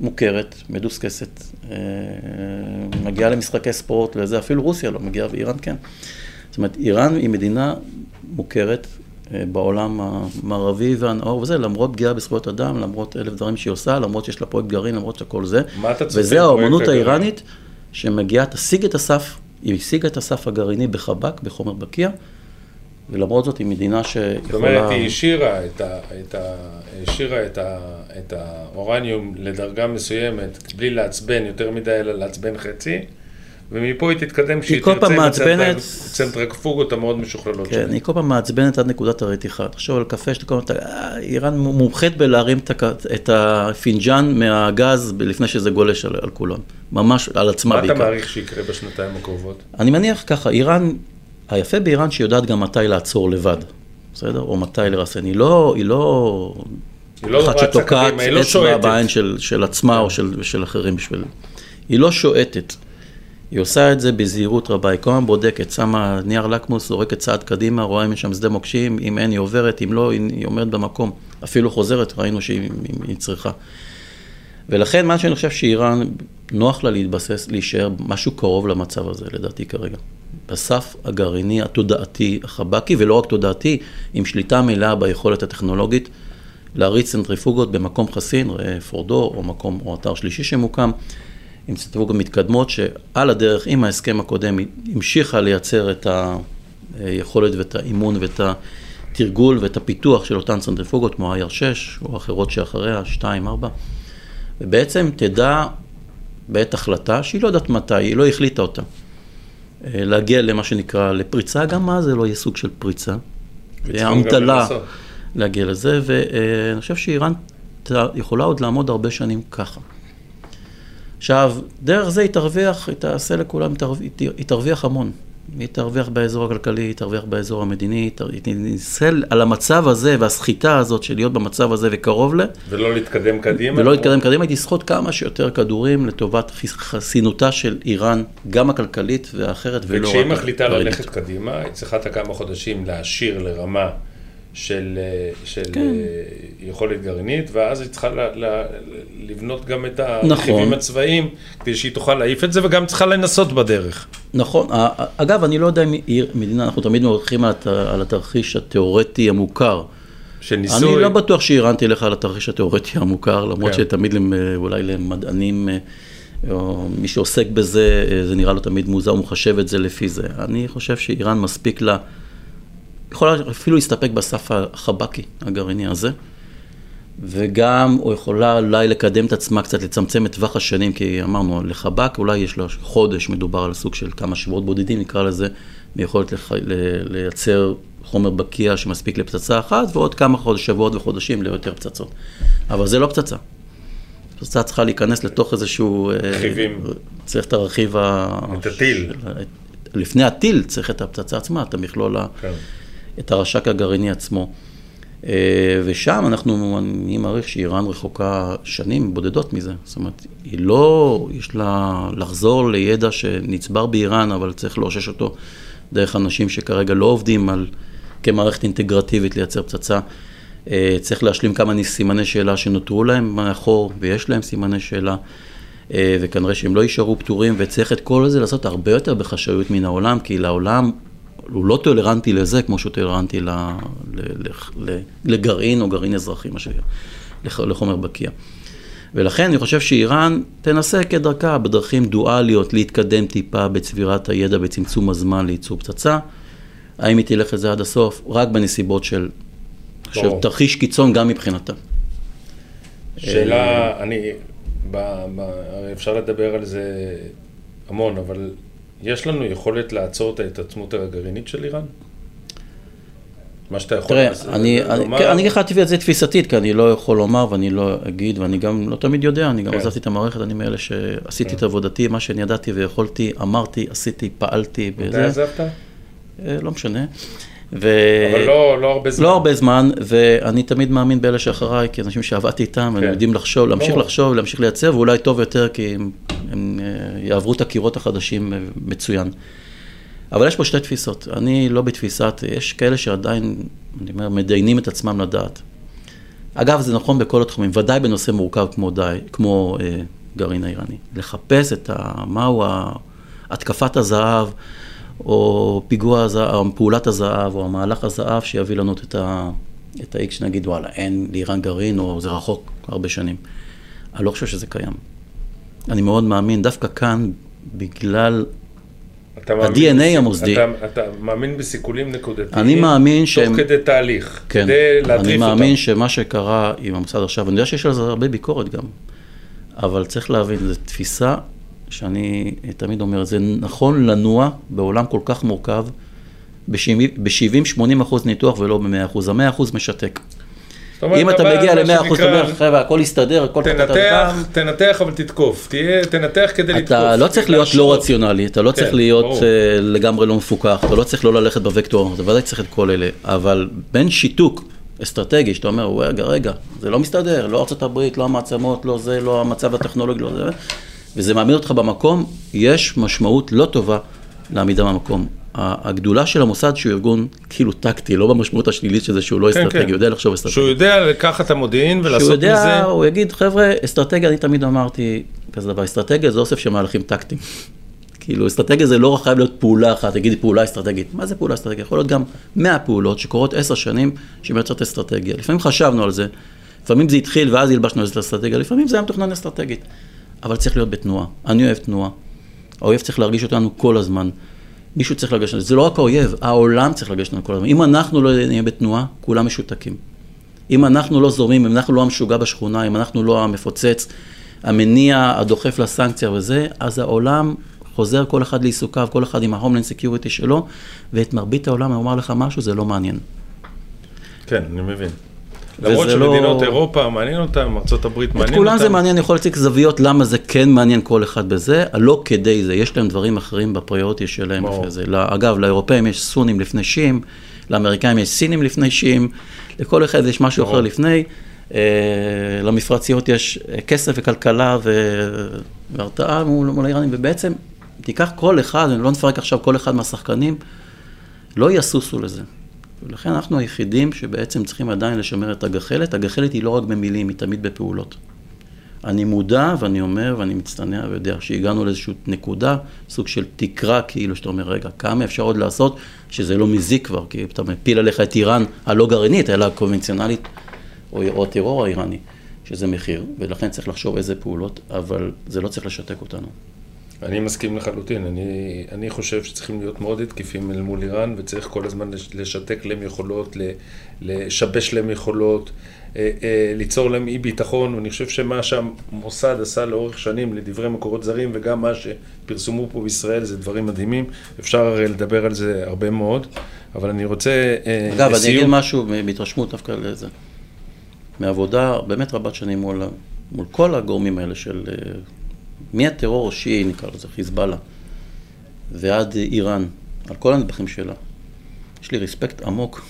מוכרת, מדוסקסת, אה, מגיעה למשחקי ספורט וזה, אפילו רוסיה לא מגיעה ואיראן כן. זאת אומרת, איראן היא מדינה מוכרת אה, בעולם המערבי והנאור וזה, למרות פגיעה בזכויות אדם, למרות אלף דברים שהיא עושה, למרות שיש לה פרויקט גרעין, למרות שכל זה. מה אתה צופה? וזה האומנות האיראנית. שמגיעה, תשיג את הסף, היא השיגה את הסף הגרעיני בחב"ק, בחומר בקיע, ולמרות זאת היא מדינה שיכולה... זאת אומרת, היא השאירה את, ה, את, ה, השאירה את, ה, את האורניום לדרגה מסוימת, בלי לעצבן יותר מדי, אלא לעצבן חצי. ומפה היא תתקדם כשהיא תרצה מעצבנת... צנטרקפוגות המאוד משוכללות כן, שלה. היא כל פעם מעצבנת עד נקודת הרתיחה. תחשוב על קפה שאתה כל פעם, איראן מומחית בלהרים את הפינג'אן מהגז לפני שזה גולש על, על כולם. ממש על עצמה מה בעיקר. מה אתה מעריך שיקרה בשנתיים הקרובות? אני מניח ככה, איראן, היפה באיראן שהיא יודעת גם מתי לעצור לבד, בסדר? או מתי לרסן. היא לא... היא לא... היא לא אחת שתוקעת לא אצבע בעין של, של עצמה או של, של אחרים בשביל... היא לא שועטת. היא עושה את זה בזהירות רבה, היא כל הזמן בודקת, שמה נייר לקמוס, זורקת צעד קדימה, רואה אם יש שם שדה מוקשים, אם אין היא עוברת, אם לא, היא עומדת במקום. אפילו חוזרת, ראינו שהיא צריכה. ולכן מה שאני חושב שאיראן, נוח לה להתבסס, להישאר משהו קרוב למצב הזה, לדעתי כרגע. בסף הגרעיני, התודעתי, החבקי, ולא רק תודעתי, עם שליטה מלאה ביכולת הטכנולוגית, להריץ צנטריפוגות במקום חסין, ראה פורדו, או מקום, או אתר שלישי שמוקם. עם צנטריפוגות מתקדמות, שעל הדרך, עם ההסכם הקודם, המשיכה לייצר את היכולת ואת האימון ואת התרגול ואת הפיתוח של אותן צנטריפוגות, כמו ה-IR6 או אחרות שאחריה, 2, 4, ובעצם תדע בעת החלטה, שהיא לא יודעת מתי, היא לא החליטה אותה, אה, להגיע למה שנקרא, לפריצה, גם מה זה לא יהיה סוג של פריצה, אמתלה להגיע לזה, ואני חושב שאיראן יכולה עוד לעמוד הרבה שנים ככה. עכשיו, דרך זה היא תרוויח, היא תעשה לכולם, היא תרוויח המון. היא תרוויח באזור הכלכלי, היא תרוויח באזור המדיני, היא תנסה על המצב הזה והסחיטה הזאת של להיות במצב הזה וקרוב ל... ולא להתקדם קדימה. ולא להתקדם קדימה, היא תסחוט כמה שיותר כדורים לטובת חסינותה של איראן, גם הכלכלית והאחרת, ולא רק... וכשהיא מחליטה ללכת קדימה, היא צריכה את הכמה חודשים להשאיר לרמה של, אה, של כן. אה, יכולת גרעינית, ואז היא צריכה ל, ל, לבנות גם את הרכיבים נכון. הצבאיים, כדי שהיא תוכל להעיף את זה, וגם צריכה לנסות בדרך. נכון. אגב, אני לא יודע אם מדינה, אנחנו תמיד מברכים על התרחיש התיאורטי המוכר. של ניסוי. אני לא בטוח שאיראן תלך על התרחיש התיאורטי המוכר, למרות כן. שתמיד אולי למדענים, אה, או מי שעוסק בזה, זה נראה לו תמיד מוזר, הוא מחשב את זה לפי זה. אני חושב שאיראן מספיק לה... יכולה אפילו להסתפק בסף החבקי הגרעיני הזה, וגם הוא יכולה אולי לקדם את עצמה קצת, לצמצם את טווח השנים, כי אמרנו, לחבק אולי יש לו חודש, מדובר על סוג של כמה שבועות בודדים, נקרא לזה, מיכולת לח... לייצר חומר בקיע שמספיק לפצצה אחת, ועוד כמה חודש, שבועות וחודשים ליותר פצצות. אבל זה לא פצצה. פצצה צריכה להיכנס לתוך איזשהו... רכיבים. צריך את הרכיב ה... את הטיל. לפני הטיל צריך את הפצצה עצמה, את המכלול כן. את הרש"ק הגרעיני עצמו. אה, ושם אנחנו, אני מעריך שאיראן רחוקה שנים בודדות מזה. זאת אומרת, היא לא, יש לה לחזור לידע שנצבר באיראן, אבל צריך לאושש אותו דרך אנשים שכרגע לא עובדים על, כמערכת אינטגרטיבית לייצר פצצה. אה, צריך להשלים כמה סימני שאלה שנותרו להם מאחור, ויש להם סימני שאלה. אה, וכנראה שהם לא יישארו פתורים, וצריך את כל זה לעשות הרבה יותר בחשאיות מן העולם, כי לעולם הוא לא טולרנטי לזה כמו שהוא טולרנטי לגרעין או גרעין אזרחי, מה שנקרא, לחומר בקיע. ולכן אני חושב שאיראן תנסה כדרכה בדרכים דואליות להתקדם טיפה בצבירת הידע בצמצום הזמן לייצור פצצה. האם היא תלך לזה עד הסוף? רק בנסיבות של, של תרחיש קיצון גם מבחינתה. שאלה, אה, אני, ב, ב, אפשר לדבר על זה המון, אבל יש לנו יכולת לעצור את ההתעצמות הגרעינית של איראן? מה שאתה יכול תראה, אני, לומר... כן, אני אגיד לך את זה תפיסתית, כי אני לא יכול לומר ואני לא אגיד, ואני גם לא תמיד יודע, אני גם כן. עזבתי את המערכת, אני מאלה שעשיתי כן. את עבודתי, מה שאני ידעתי ויכולתי, אמרתי, עשיתי, פעלתי. מתי עזבת? אה, לא משנה. ו... אבל לא, לא הרבה זמן. לא הרבה זמן, ואני תמיד מאמין באלה שאחריי, כי אנשים שעבדתי איתם, כן. הם יודעים לחשוב, להמשיך לא. לחשוב, להמשיך לייצר, ואולי טוב יותר, כי הם, הם אה, יעברו את הקירות החדשים אה, מצוין. אבל יש פה שתי תפיסות. אני לא בתפיסת, יש כאלה שעדיין, אני אומר, מדיינים את עצמם לדעת. אגב, זה נכון בכל התחומים, ודאי בנושא מורכב כמו, די, כמו אה, גרעין האיראני. לחפש את ה... מהו התקפת הזהב. או פיגוע הזהב, או פעולת הזהב, או המהלך הזהב שיביא לנו את ה... את ה-X שנגיד, וואלה, אין לאיראן גרעין, או זה רחוק הרבה שנים. אני לא חושב שזה קיים. אני מאוד מאמין, דווקא כאן, בגלל ה-DNA. המוסדי. אתה, אתה מאמין בסיכולים נקודתיים? אני מאמין שהם... תוך כדי תהליך, כן, כדי להטריף אותם. אני מאמין אותם. שמה שקרה עם המוסד עכשיו, אני יודע שיש על זה הרבה ביקורת גם, אבל צריך להבין, זו תפיסה שאני תמיד אומר, זה נכון לנוע בעולם כל כך מורכב, ב-70-80 אחוז ניתוח ולא ב-100 אחוז, ה-100 אחוז משתק. אם אתה מגיע ל-100 אחוז, אתה אומר, חבר'ה, הכל יסתדר, הכל תנתח, תנתח אבל תתקוף, תהיה, תנתח כדי לתקוף. אתה לא צריך להיות לא רציונלי, אתה לא צריך כן, להיות אה, לגמרי לא מפוקח, אתה לא צריך לא ללכת בוקטור, אתה ודאי צריך את כל אלה, אבל בין שיתוק אסטרטגי, שאתה אומר, רגע, רגע, זה לא מסתדר, לא ארה"ב, לא המעצמות, לא זה, לא המצב הטכנולוגי, לא זה, וזה מעמיד אותך במקום, יש משמעות לא טובה לעמידה במקום. הגדולה של המוסד שהוא ארגון כאילו טקטי, לא במשמעות השלילית של זה שהוא לא כן, אסטרטגי, כן. יודע לחשוב אסטרטגי. שהוא יודע לקחת את המודיעין ולעשות מזה... שהוא יודע, הוא יגיד, חבר'ה, אסטרטגיה, אני תמיד אמרתי כזה דבר, אסטרטגיה זה אוסף של מהלכים טקטיים. כאילו, אסטרטגיה זה לא חייב להיות פעולה אחת, תגידי פעולה אסטרטגית. מה זה פעולה אסטרטגית? יכול להיות גם 100 פעולות שקורות 10 שנים שמייצרות אסטרטגיה. לפעמים חשבנו על זה, לפעמים זה התחיל ואז הלבשנו את האסטרטגיה, לפעמים זה היה מתוכנן אסטרטגית. אבל צריך להיות בתנועה. אני אוהב תנועה. האויב צריך להרגיש אותנו כל הזמן. מישהו צריך אותנו. זה לא רק האויב, העולם צריך להרגיש אותנו כל הזמן. אם אנחנו לא נהיה בתנועה, כולם משותקים. אם אנחנו לא זורמים, אם אנחנו לא המשוגע בשכונה, אם אנחנו לא המפוצץ, המניע, הדוחף לסנקציה וזה, אז העולם חוזר כל אחד לעיסוקיו, כל אחד עם ה homeland security שלו, ואת מרבית העולם, אני אומר לך משהו, זה לא מעניין. כן, אני מבין. למרות וזה לא- שמדינות אירופה מעניין אותם, ארה"ב מעניין אותם. את כולם זה מעניין, יכול להציג זוויות למה זה כן מעניין כל אחד בזה, לא כדי זה, יש להם דברים אחרים ב priority שלהם. לפני זה. לא- אגב, לאירופאים יש סונים לפני שיעים, לאמריקאים יש סינים לפני שיעים, לכל אחד יש משהו. אחר לפני. אה, למפרציות יש אה, כסף וכלכלה ו- והרתעה מול מול האיראנים, ובעצם תיקח כל אחד, לא נפרק עכשיו כל אחד מהשחקנים, לא יסוסו לזה. ולכן אנחנו היחידים שבעצם צריכים עדיין לשמר את הגחלת. הגחלת היא לא רק במילים, היא תמיד בפעולות. אני מודע ואני אומר ואני מצטנע ויודע שהגענו לאיזושהי נקודה, סוג של תקרה, כאילו שאתה אומר, רגע, כמה אפשר עוד לעשות שזה לא מזיק כבר, כי אתה מפיל עליך את איראן הלא גרעינית, אלא הקונבנציונלית, או, או הטרור האיראני, שזה מחיר, ולכן צריך לחשוב איזה פעולות, אבל זה לא צריך לשתק אותנו. אני מסכים לחלוטין, אני, אני חושב שצריכים להיות מאוד התקפים אל מול איראן וצריך כל הזמן לש- לשתק להם יכולות, לשבש להם יכולות, אה, אה, ליצור להם אי ביטחון, ואני חושב שמה שהמוסד עשה לאורך שנים לדברי מקורות זרים וגם מה שפרסמו פה בישראל זה דברים מדהימים, אפשר הרי לדבר על זה הרבה מאוד, אבל אני רוצה אה, אגב, אני לסיום- אגיד משהו בהתרשמות דווקא לזה. מעבודה באמת רבת שנים מול, מול כל הגורמים האלה של מהטרור השיעי, נקרא לזה, חיזבאללה, ועד איראן, על כל הנדבכים שלה. יש לי רספקט עמוק,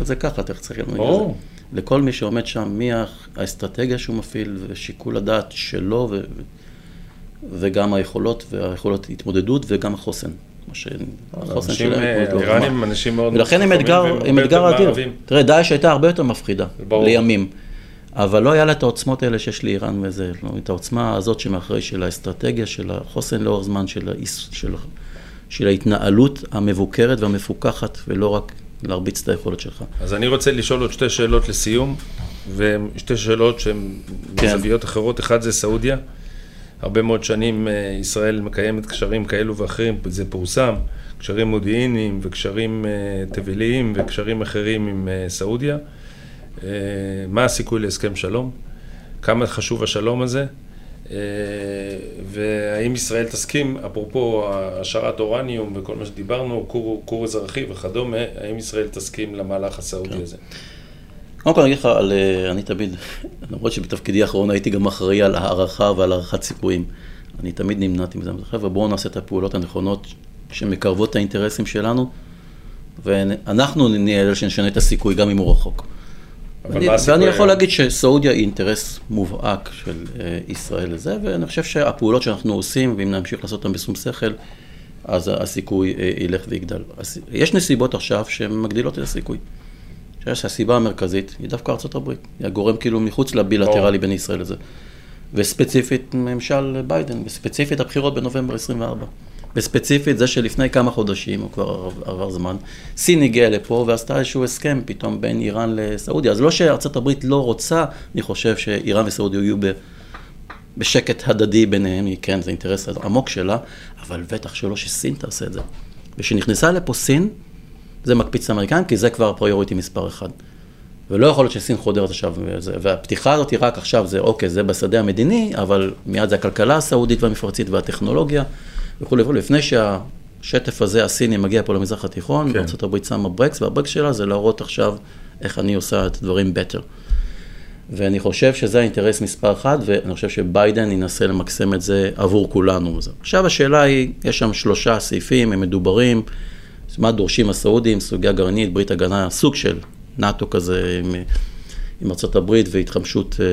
זה ככה, אתה צריך להגיד את זה. ברור. לכל מי שעומד שם, מהאסטרטגיה שהוא מפעיל ושיקול הדעת שלו, ו- וגם היכולות, והיכולות התמודדות וגם החוסן. מה ש... החוסן אנשים, שלהם אה, גבוה. הם אנשים מאוד ולכן הם אתגר, הם אתגר אדיר. תראה, דאעש הייתה הרבה יותר מפחידה. לימים. אבל לא היה לה את העוצמות האלה שיש לאיראן וזה, לא, את העוצמה הזאת שמאחורי של האסטרטגיה, של החוסן לאורך זמן, של, האיס, של, של ההתנהלות המבוקרת והמפוקחת, ולא רק להרביץ את היכולת שלך. אז אני רוצה לשאול עוד שתי שאלות לסיום, ושתי שאלות שהן כן. מזוויות אחרות. אחד זה סעודיה. הרבה מאוד שנים אה, ישראל מקיימת קשרים כאלו ואחרים, זה פורסם, קשרים מודיעיניים וקשרים אה, תבליים וקשרים אחרים עם אה, סעודיה. אה, מה הסיכוי להסכם שלום? כמה חשוב השלום הזה? אה, והאם ישראל תסכים, אפרופו העשרת אורניום וכל מה שדיברנו, כור, כור אזרחי וכדומה, האם ישראל תסכים למהלך הסעודי הזה? קודם כל אני אגיד לך, על, אה, אני תמיד, למרות שבתפקידי האחרון הייתי גם אחראי על הערכה ועל הערכת סיכויים, אני תמיד נמנעתי מזה. חבר'ה, בואו נעשה את הפעולות הנכונות שמקרבות את האינטרסים שלנו, ואנחנו נהיה אלה שנשנה את הסיכוי גם אם הוא רחוק. אבל ואני, יכול? להגיד שסעודיה היא אינטרס מובהק של אה, ישראל לזה, ואני חושב שהפעולות שאנחנו עושים, ואם נמשיך לעשות אותן בשום שכל, אז הסיכוי אה, ילך ויגדל. יש נסיבות עכשיו שמגדילות את הסיכוי. אני חושב שהסיבה המרכזית היא דווקא ארצות הברית. היא הגורם כאילו מחוץ לבילטרלי. בין ישראל לזה. וספציפית ממשל ביידן, וספציפית הבחירות בנובמבר 24. וספציפית זה שלפני כמה חודשים, או כבר עבר- עבר זמן, סין הגיעה לפה ועשתה איזשהו הסכם פתאום בין איראן לסעודיה. אז לא שארצות הברית לא רוצה, אני חושב שאיראן וסעודיה יהיו ב... בשקט הדדי ביניהם, היא כן, זה אינטרס עמוק שלה, אבל בטח שלא שסין תעשה את זה. וכשנכנסה לפה סין, זה מקפיץ את האמריקאים, כי זה כבר הפריוריטי מספר אחד. ולא יכול להיות שסין חודרת עכשיו, וזה, והפתיחה הזאת היא רק עכשיו, זה אוקיי, זה בשדה המדיני, אבל מיד זה הכלכלה הסעודית והמפרצית והטכנולוגיה וכולי וכולי. לפני שהשטף הזה, הסיני, מגיע פה למזרח התיכון, כן. ארה"ב שמה ברקס, והברקס שלה זה להראות עכשיו איך אני עושה את הדברים better. ואני חושב שזה האינטרס מספר אחד, ואני חושב שביידן ינסה למקסם את זה עבור כולנו. עכשיו השאלה היא, יש שם שלושה סעיפים, הם מדוברים, מה דורשים הסעודים, סוגיה גרעינית, ברית הגנה, סוג של נאט"ו כזה עם, עם ארה"ב והתחמשות אה,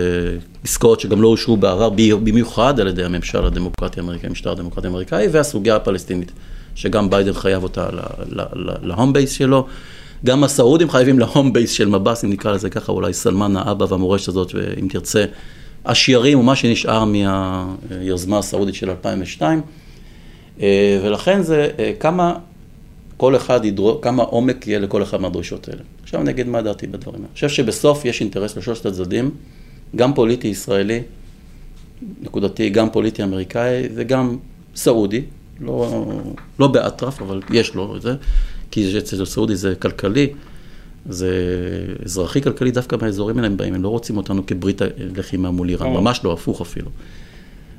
עסקאות שגם לא אושרו בעבר, במיוחד על ידי הממשל הדמוקרטי האמריקאי, המשטר הדמוקרטי האמריקאי, והסוגיה הפלסטינית, שגם ביידן חייב אותה ל home base שלו. גם הסעודים חייבים ל home base של מב"ס, אם נקרא לזה ככה, אולי סלמן האבא והמורשת הזאת, ואם תרצה, השיירים, או מה שנשאר מהיוזמה הסעודית של 2002. אה, ולכן זה אה, כמה, כל אחד ידרו, כמה עומק יהיה לכל אחד מהדרישות האלה. עכשיו אני אגיד מה דעתי בדברים האלה. אני חושב שבסוף יש אינטרס לשלושת הצדדים, גם פוליטי ישראלי, נקודתי, גם פוליטי אמריקאי וגם סעודי, לא, לא באטרף, אבל יש לו את זה, כי אצל סעודי זה כלכלי, זה אזרחי כלכלי, דווקא מהאזורים האלה הם באים, הם לא רוצים אותנו כברית לחימה מול איראן. ממש לא, הפוך אפילו.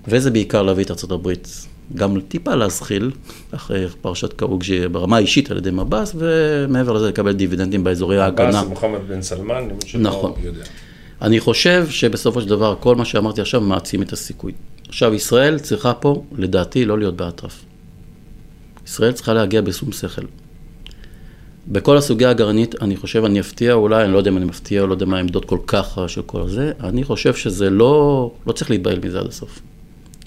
וזה בעיקר להביא את ארצות הברית גם טיפה להזחיל, אחרי פרשת קרוג'י ברמה האישית על ידי מבאס, ומעבר לזה לקבל דיבידנדים באזורי ההגנה. מבאס זה מוחמד בן סלמן, למי שלא נכון. יודע. אני חושב שבסופו של דבר, כל מה שאמרתי עכשיו מעצים את הסיכוי. עכשיו, ישראל צריכה פה, לדעתי, לא להיות באטרף. ישראל צריכה להגיע בשום שכל. בכל הסוגיה הגרעינית, אני חושב, אני אפתיע אולי, אני לא יודע אם אני מפתיע לא יודע מה העמדות כל כך של כל זה, אני חושב שזה לא, לא צריך להתבהל מזה עד הסוף.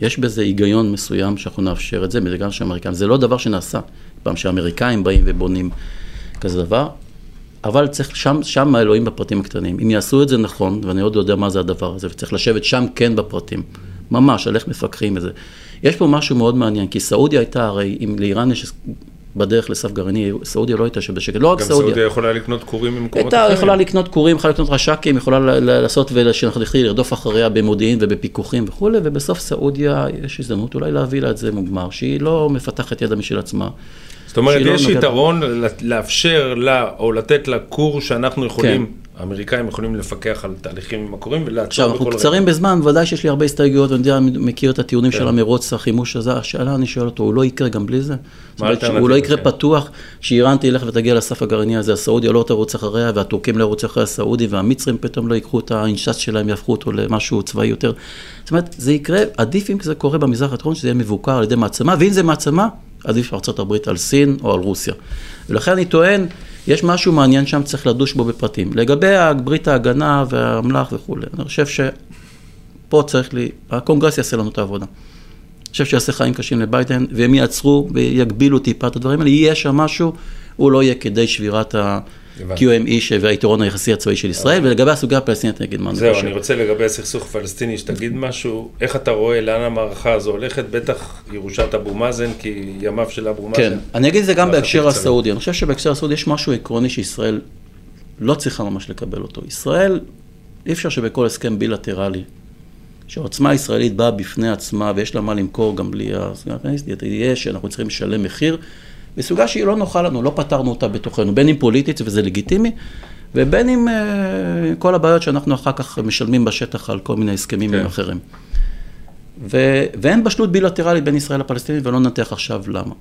יש בזה היגיון מסוים שאנחנו נאפשר את זה, בגלל שהאמריקאים, זה לא דבר שנעשה, פעם שהאמריקאים באים ובונים כזה דבר, אבל צריך, שם, שם האלוהים בפרטים הקטנים. אם יעשו את זה נכון, ואני עוד לא יודע מה זה הדבר הזה, וצריך לשבת שם כן בפרטים, ממש, על איך מפקחים את זה. יש פה משהו מאוד מעניין, כי סעודיה הייתה, הרי אם לאיראן יש בדרך לסף גרעיני, סעודיה לא הייתה שבשקט, לא רק גם סעודיה. סעודיה יכולה לקנות כורים ממקומות הייתה אחרים. יכולה לקנות כורים, יכולה לקנות רש"קים, יכולה לעשות ושנתחיל לרדוף אחריה במודיעין ובפיקוחים וכולי, ובסוף סעודיה יש הזדמנות אולי להביא לה את זה מוגמר, שהיא לא מפתחת ידע משל עצמה. זאת אומרת, לא יש נוגעת- יתרון לאפשר לה, או לתת לה קורס שאנחנו יכולים, כן. האמריקאים יכולים לפקח על תהליכים עם הקוראים ולעצור עכשיו, אנחנו בכל קצרים בזמן, ודאי שיש לי הרבה הסתייגויות, ואני יודע, אני מכיר את הטיעונים של המרוץ, החימוש הזה, השאלה, אני שואל אותו, הוא לא יקרה גם בלי זה? זאת אומרת, הוא לא יקרה כן. פתוח, שאיראן תלך ותגיע לסף הגרעיני הזה, הסעודיה לא תרוץ אחריה, והטורקים לא ירוצו אחרי הסעודים, והמצרים פתאום לא ייקחו את האינשס שלהם, יהפכו אותו למשהו צבאי יותר. זאת אומרת, זה יקרה, עדיף אם זה קורה במזרח התיכון, שזה יהיה מבוקר על ידי מעצמה, ואם זה מעצמה, עדיף ארה"ב על סין או על רוסיה. ולכן אני טוען, יש משהו מעניין שם, צריך לדוש בו בפרטים. לגבי ברית ההגנה והאמל"ח וכולי, אני חושב שפה צריך לי, הקונגרס יעשה לנו את העבודה. אני חושב שיעשה חיים קשים לביידן, והם יעצרו ויגבילו טיפה את הדברים האלה, יהיה שם משהו, הוא לא יהיה כדי שבירת הבנתי. ה-QME ש- והיתרון היחסי הצבאי של ישראל, ולגבי הסוגיה הפלסטינית אני אגיד מה אני זהו, חושב. אני רוצה לגבי הסכסוך הפלסטיני, שתגיד משהו, איך אתה רואה לאן המערכה הזו הולכת, בטח ירושת אבו מאזן, כי ימיו של אבו מאזן. כן, אני אגיד את זה גם לחצי בהקשר. הסעודי. אני חושב שבהקשר הסעודי יש משהו עקרוני שישראל לא צריכה ממש לקבל אותו. ישראל, אי אפשר שבכל הסכם בילטרלי, שהעוצמה הישראלית באה בפני עצמה ויש לה מה למכור גם בלי הסוגיה הפלסטינית, יהיה שאנחנו צריכים לשלם מחיר בסוגיה שהיא לא נוחה לנו, לא פתרנו אותה בתוכנו, בין אם פוליטית וזה לגיטימי, ובין אם אה, כל הבעיות שאנחנו אחר כך משלמים בשטח על כל מיני הסכמים כן. אחרים. ו- ואין בשלות בילטרלית בין ישראל לפלסטינים, ולא ננתח עכשיו למה.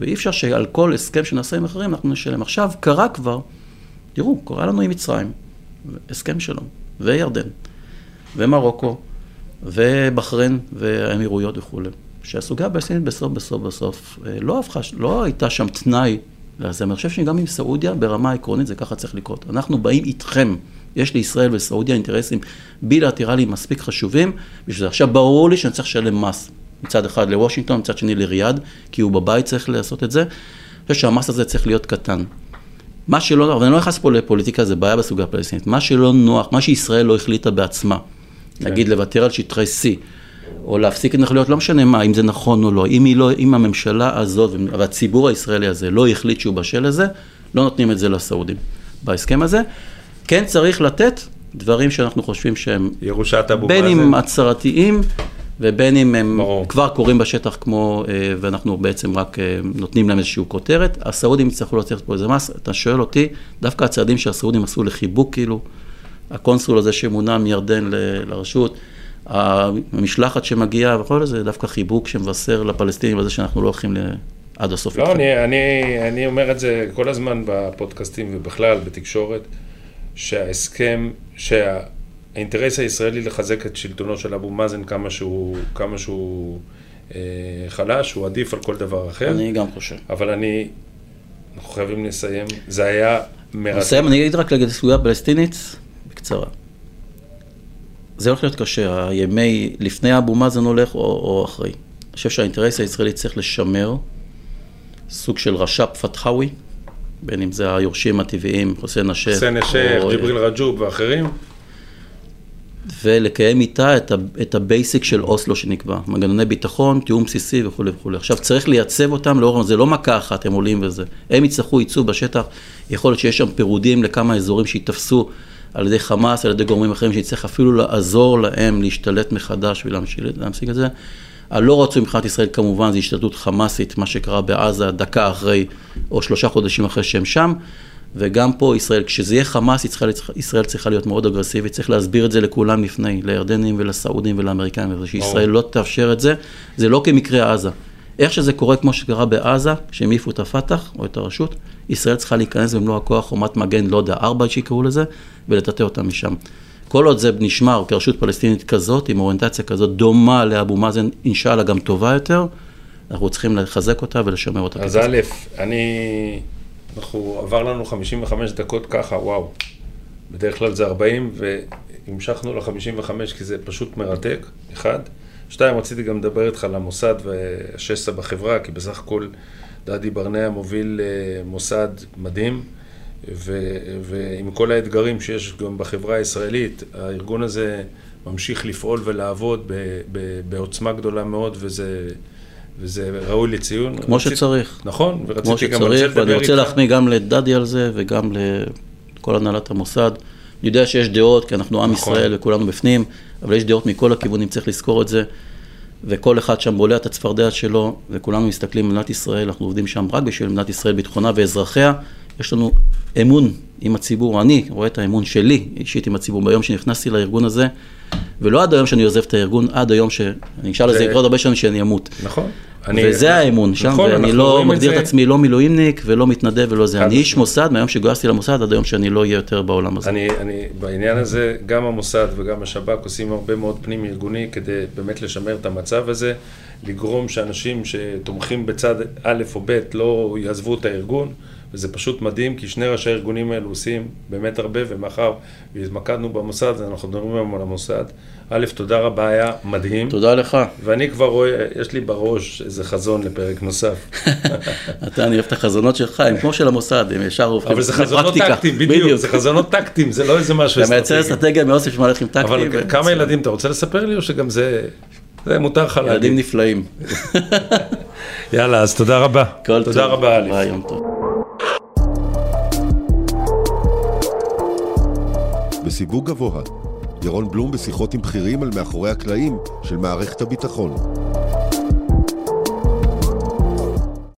ואי אפשר שעל כל הסכם שנעשה עם אחרים אנחנו נשלם. עכשיו, קרה כבר, תראו, קרה לנו עם מצרים, הסכם שלום, וירדן, ומרוקו, ובחריין, והאמירויות וכולי. שהסוגיה הפלסטינית בסוף, בסוף, בסוף, אה, לא, הפכה, לא הייתה שם תנאי לזה. אני חושב שגם עם סעודיה, ברמה העקרונית, זה ככה צריך לקרות. אנחנו באים איתכם. יש לישראל וסעודיה אינטרסים בילטרליים מספיק חשובים, בשביל זה עכשיו ברור לי שאני צריך לשלם מס. מצד אחד לוושינגטון, מצד שני לריאד, כי הוא בבית צריך לעשות את זה. אני חושב שהמס הזה צריך להיות קטן. מה שלא נוח, ואני לא נכנס פה לפוליטיקה, זה בעיה בסוגיה הפלסטינית. מה שלא נוח, מה שישראל לא החליטה בעצמה, כן. נגיד לוותר על שטחי C, או להפסיק התנחלויות, לא משנה מה, אם זה נכון או לא, אם, לא, אם הממשלה הזאת והציבור הישראלי הזה לא החליט שהוא בשל לזה, לא נותנים את זה לסעודים בהסכם הזה. כן צריך לתת דברים שאנחנו חושבים שהם ירושת אבו בין מאזן. אם הצהרתיים ובין אם הם ברור. כבר קורים בשטח כמו, אה, ואנחנו בעצם רק אה, נותנים להם איזושהי כותרת, הסעודים יצטרכו להוציא פה איזה מס, אתה שואל אותי, דווקא הצעדים שהסעודים עשו לחיבוק כאילו, הקונסול הזה שמונה מירדן לרשות, המשלחת שמגיעה וכל זה, דווקא חיבוק שמבשר לפלסטינים על זה שאנחנו לא הולכים ל- עד הסוף. לא. אני, אני, אני אומר את זה כל הזמן בפודקאסטים ובכלל בתקשורת, שההסכם, שהאינטרס הישראלי לחזק את שלטונו של אבו מאזן כמה שהוא, כמה שהוא אה, חלש, הוא עדיף על כל דבר אחר. אני גם חושב. אבל אני, אנחנו חייבים לסיים. זה היה מרתק. נסיים, אני אגיד רק לגבי סוגיה פלסטינית, בקצרה. זה הולך להיות קשה, הימי, לפני אבו מאזן הולך או, או אחרי. אני חושב שהאינטרס הישראלי צריך לשמר סוג של רש"פ פתחאווי, בין אם זה היורשים הטבעיים, חוסיין א-שייח, חוסיין א-שייח, או- ג'יבריל רג'וב ואחרים. ולקיים איתה את, ה, את ה basic של אוסלו שנקבע, מנגנוני ביטחון, תיאום בסיסי וכולי וכולי. עכשיו צריך לייצב אותם לאור, זה לא מכה אחת, הם עולים וזה. הם יצטרכו ייצוב בשטח, יכול להיות שיש שם פירודים לכמה אזורים שייתפסו על ידי חמאס, על ידי גורמים אחרים, שיצטרך אפילו לעזור להם להשתלט מחדש ולהמשיג את זה. הלא רצוי מבחינת ישראל כמובן זה השתלטות חמאסית, מה שקרה בעזה דקה אחרי, או שלושה חודשים אחרי שהם שם. וגם פה ישראל, כשזה יהיה חמאס, ישראל, ישראל צריכה להיות מאוד אגרסיבית, צריך להסביר את זה לכולם לפני, לירדנים ולסעודים ולאמריקאים, וזה שישראל לא תאפשר את זה, זה לא כמקרה עזה. איך שזה קורה, כמו שקרה בעזה, כשהם העיפו את הפת"ח או את הרשות, ישראל צריכה להיכנס במלוא הכוח, חומת מגן, לא יודע, ארבע שיקראו לזה, ולטאטא אותם משם. כל עוד זה נשמר כרשות פלסטינית כזאת, עם אוריינטציה כזאת דומה לאבו מאזן, אינשאללה גם טובה יותר, אנחנו צריכים לחזק אותה ולשמר אותה. אז א', אני... אנחנו, עבר לנו 55 דקות ככה, וואו. בדרך כלל זה 40, והמשכנו ל-55 כי זה פשוט מרתק, אחד. שתיים, רציתי גם לדבר איתך על המוסד והשסע בחברה, כי בסך הכל דדי ברנע מוביל אה, מוסד מדהים, ו- ועם כל האתגרים שיש גם בחברה הישראלית, הארגון הזה ממשיך לפעול ולעבוד ב- ב- בעוצמה גדולה מאוד, וזה... וזה ראוי לציון. כמו רצית, שצריך. נכון, ורציתי גם על זה לדבר איתך. ואני רוצה להחמיא גם לדדי על זה וגם לכל הנהלת המוסד. אני יודע שיש דעות, כי אנחנו עם נכון. ישראל וכולנו בפנים, אבל יש דעות מכל הכיוונים, צריך לזכור את זה. וכל אחד שם בולע את הצפרדע שלו, וכולנו מסתכלים על מדינת ישראל, אנחנו עובדים שם רק בשביל מדינת ישראל, ביטחונה ואזרחיה. יש לנו אמון עם הציבור, אני רואה את האמון שלי אישית עם הציבור ביום שנכנסתי לארגון הזה, ולא עד היום שאני עוזב את הארגון, עד היום ש... אני אשאל על זה יקרה עוד הרבה שנים שאני אמות. נכון. אני, וזה האמון שם, נכון, ואני לא מגדיר את, את עצמי לא מילואימניק ולא מתנדב ולא זה. אני איש מוסד, מהיום שגויסתי למוסד עד היום שאני לא אהיה יותר בעולם הזה. אני, אני, בעניין הזה, גם המוסד וגם השב"כ עושים הרבה מאוד פנים ארגוני כדי באמת לשמר את המצב הזה, לגרום שאנשים שתומכים בצד א' או ב' לא יעזבו את הארגון. וזה פשוט מדהים, כי שני ראשי הארגונים האלו עושים באמת הרבה, ומאחר והתמקדנו במוסד, אנחנו מדברים היום על המוסד. א', תודה רבה, היה מדהים. תודה לך. ואני כבר רואה, יש לי בראש איזה חזון לפרק נוסף. אתה, אני אוהב את החזונות שלך, הם כמו של המוסד, הם ישר הופכים אבל זה חזונות טקטיים, בדיוק, זה חזונות טקטיים, זה לא איזה משהו אסטרטגי. אתה מייצר אסטרטגיה מאוסף שמהלכים טקטיים. אבל כמה ילדים אתה רוצה לספר לי, או שגם זה... זה מותר לך להגיד. ילדים נפלאים. יאללה, אז תודה רבה. תודה רבה, אלי. בסיווג גבוה, ירון בלום בשיחות עם בכירים על מאחורי הקלעים של מערכת הביטחון.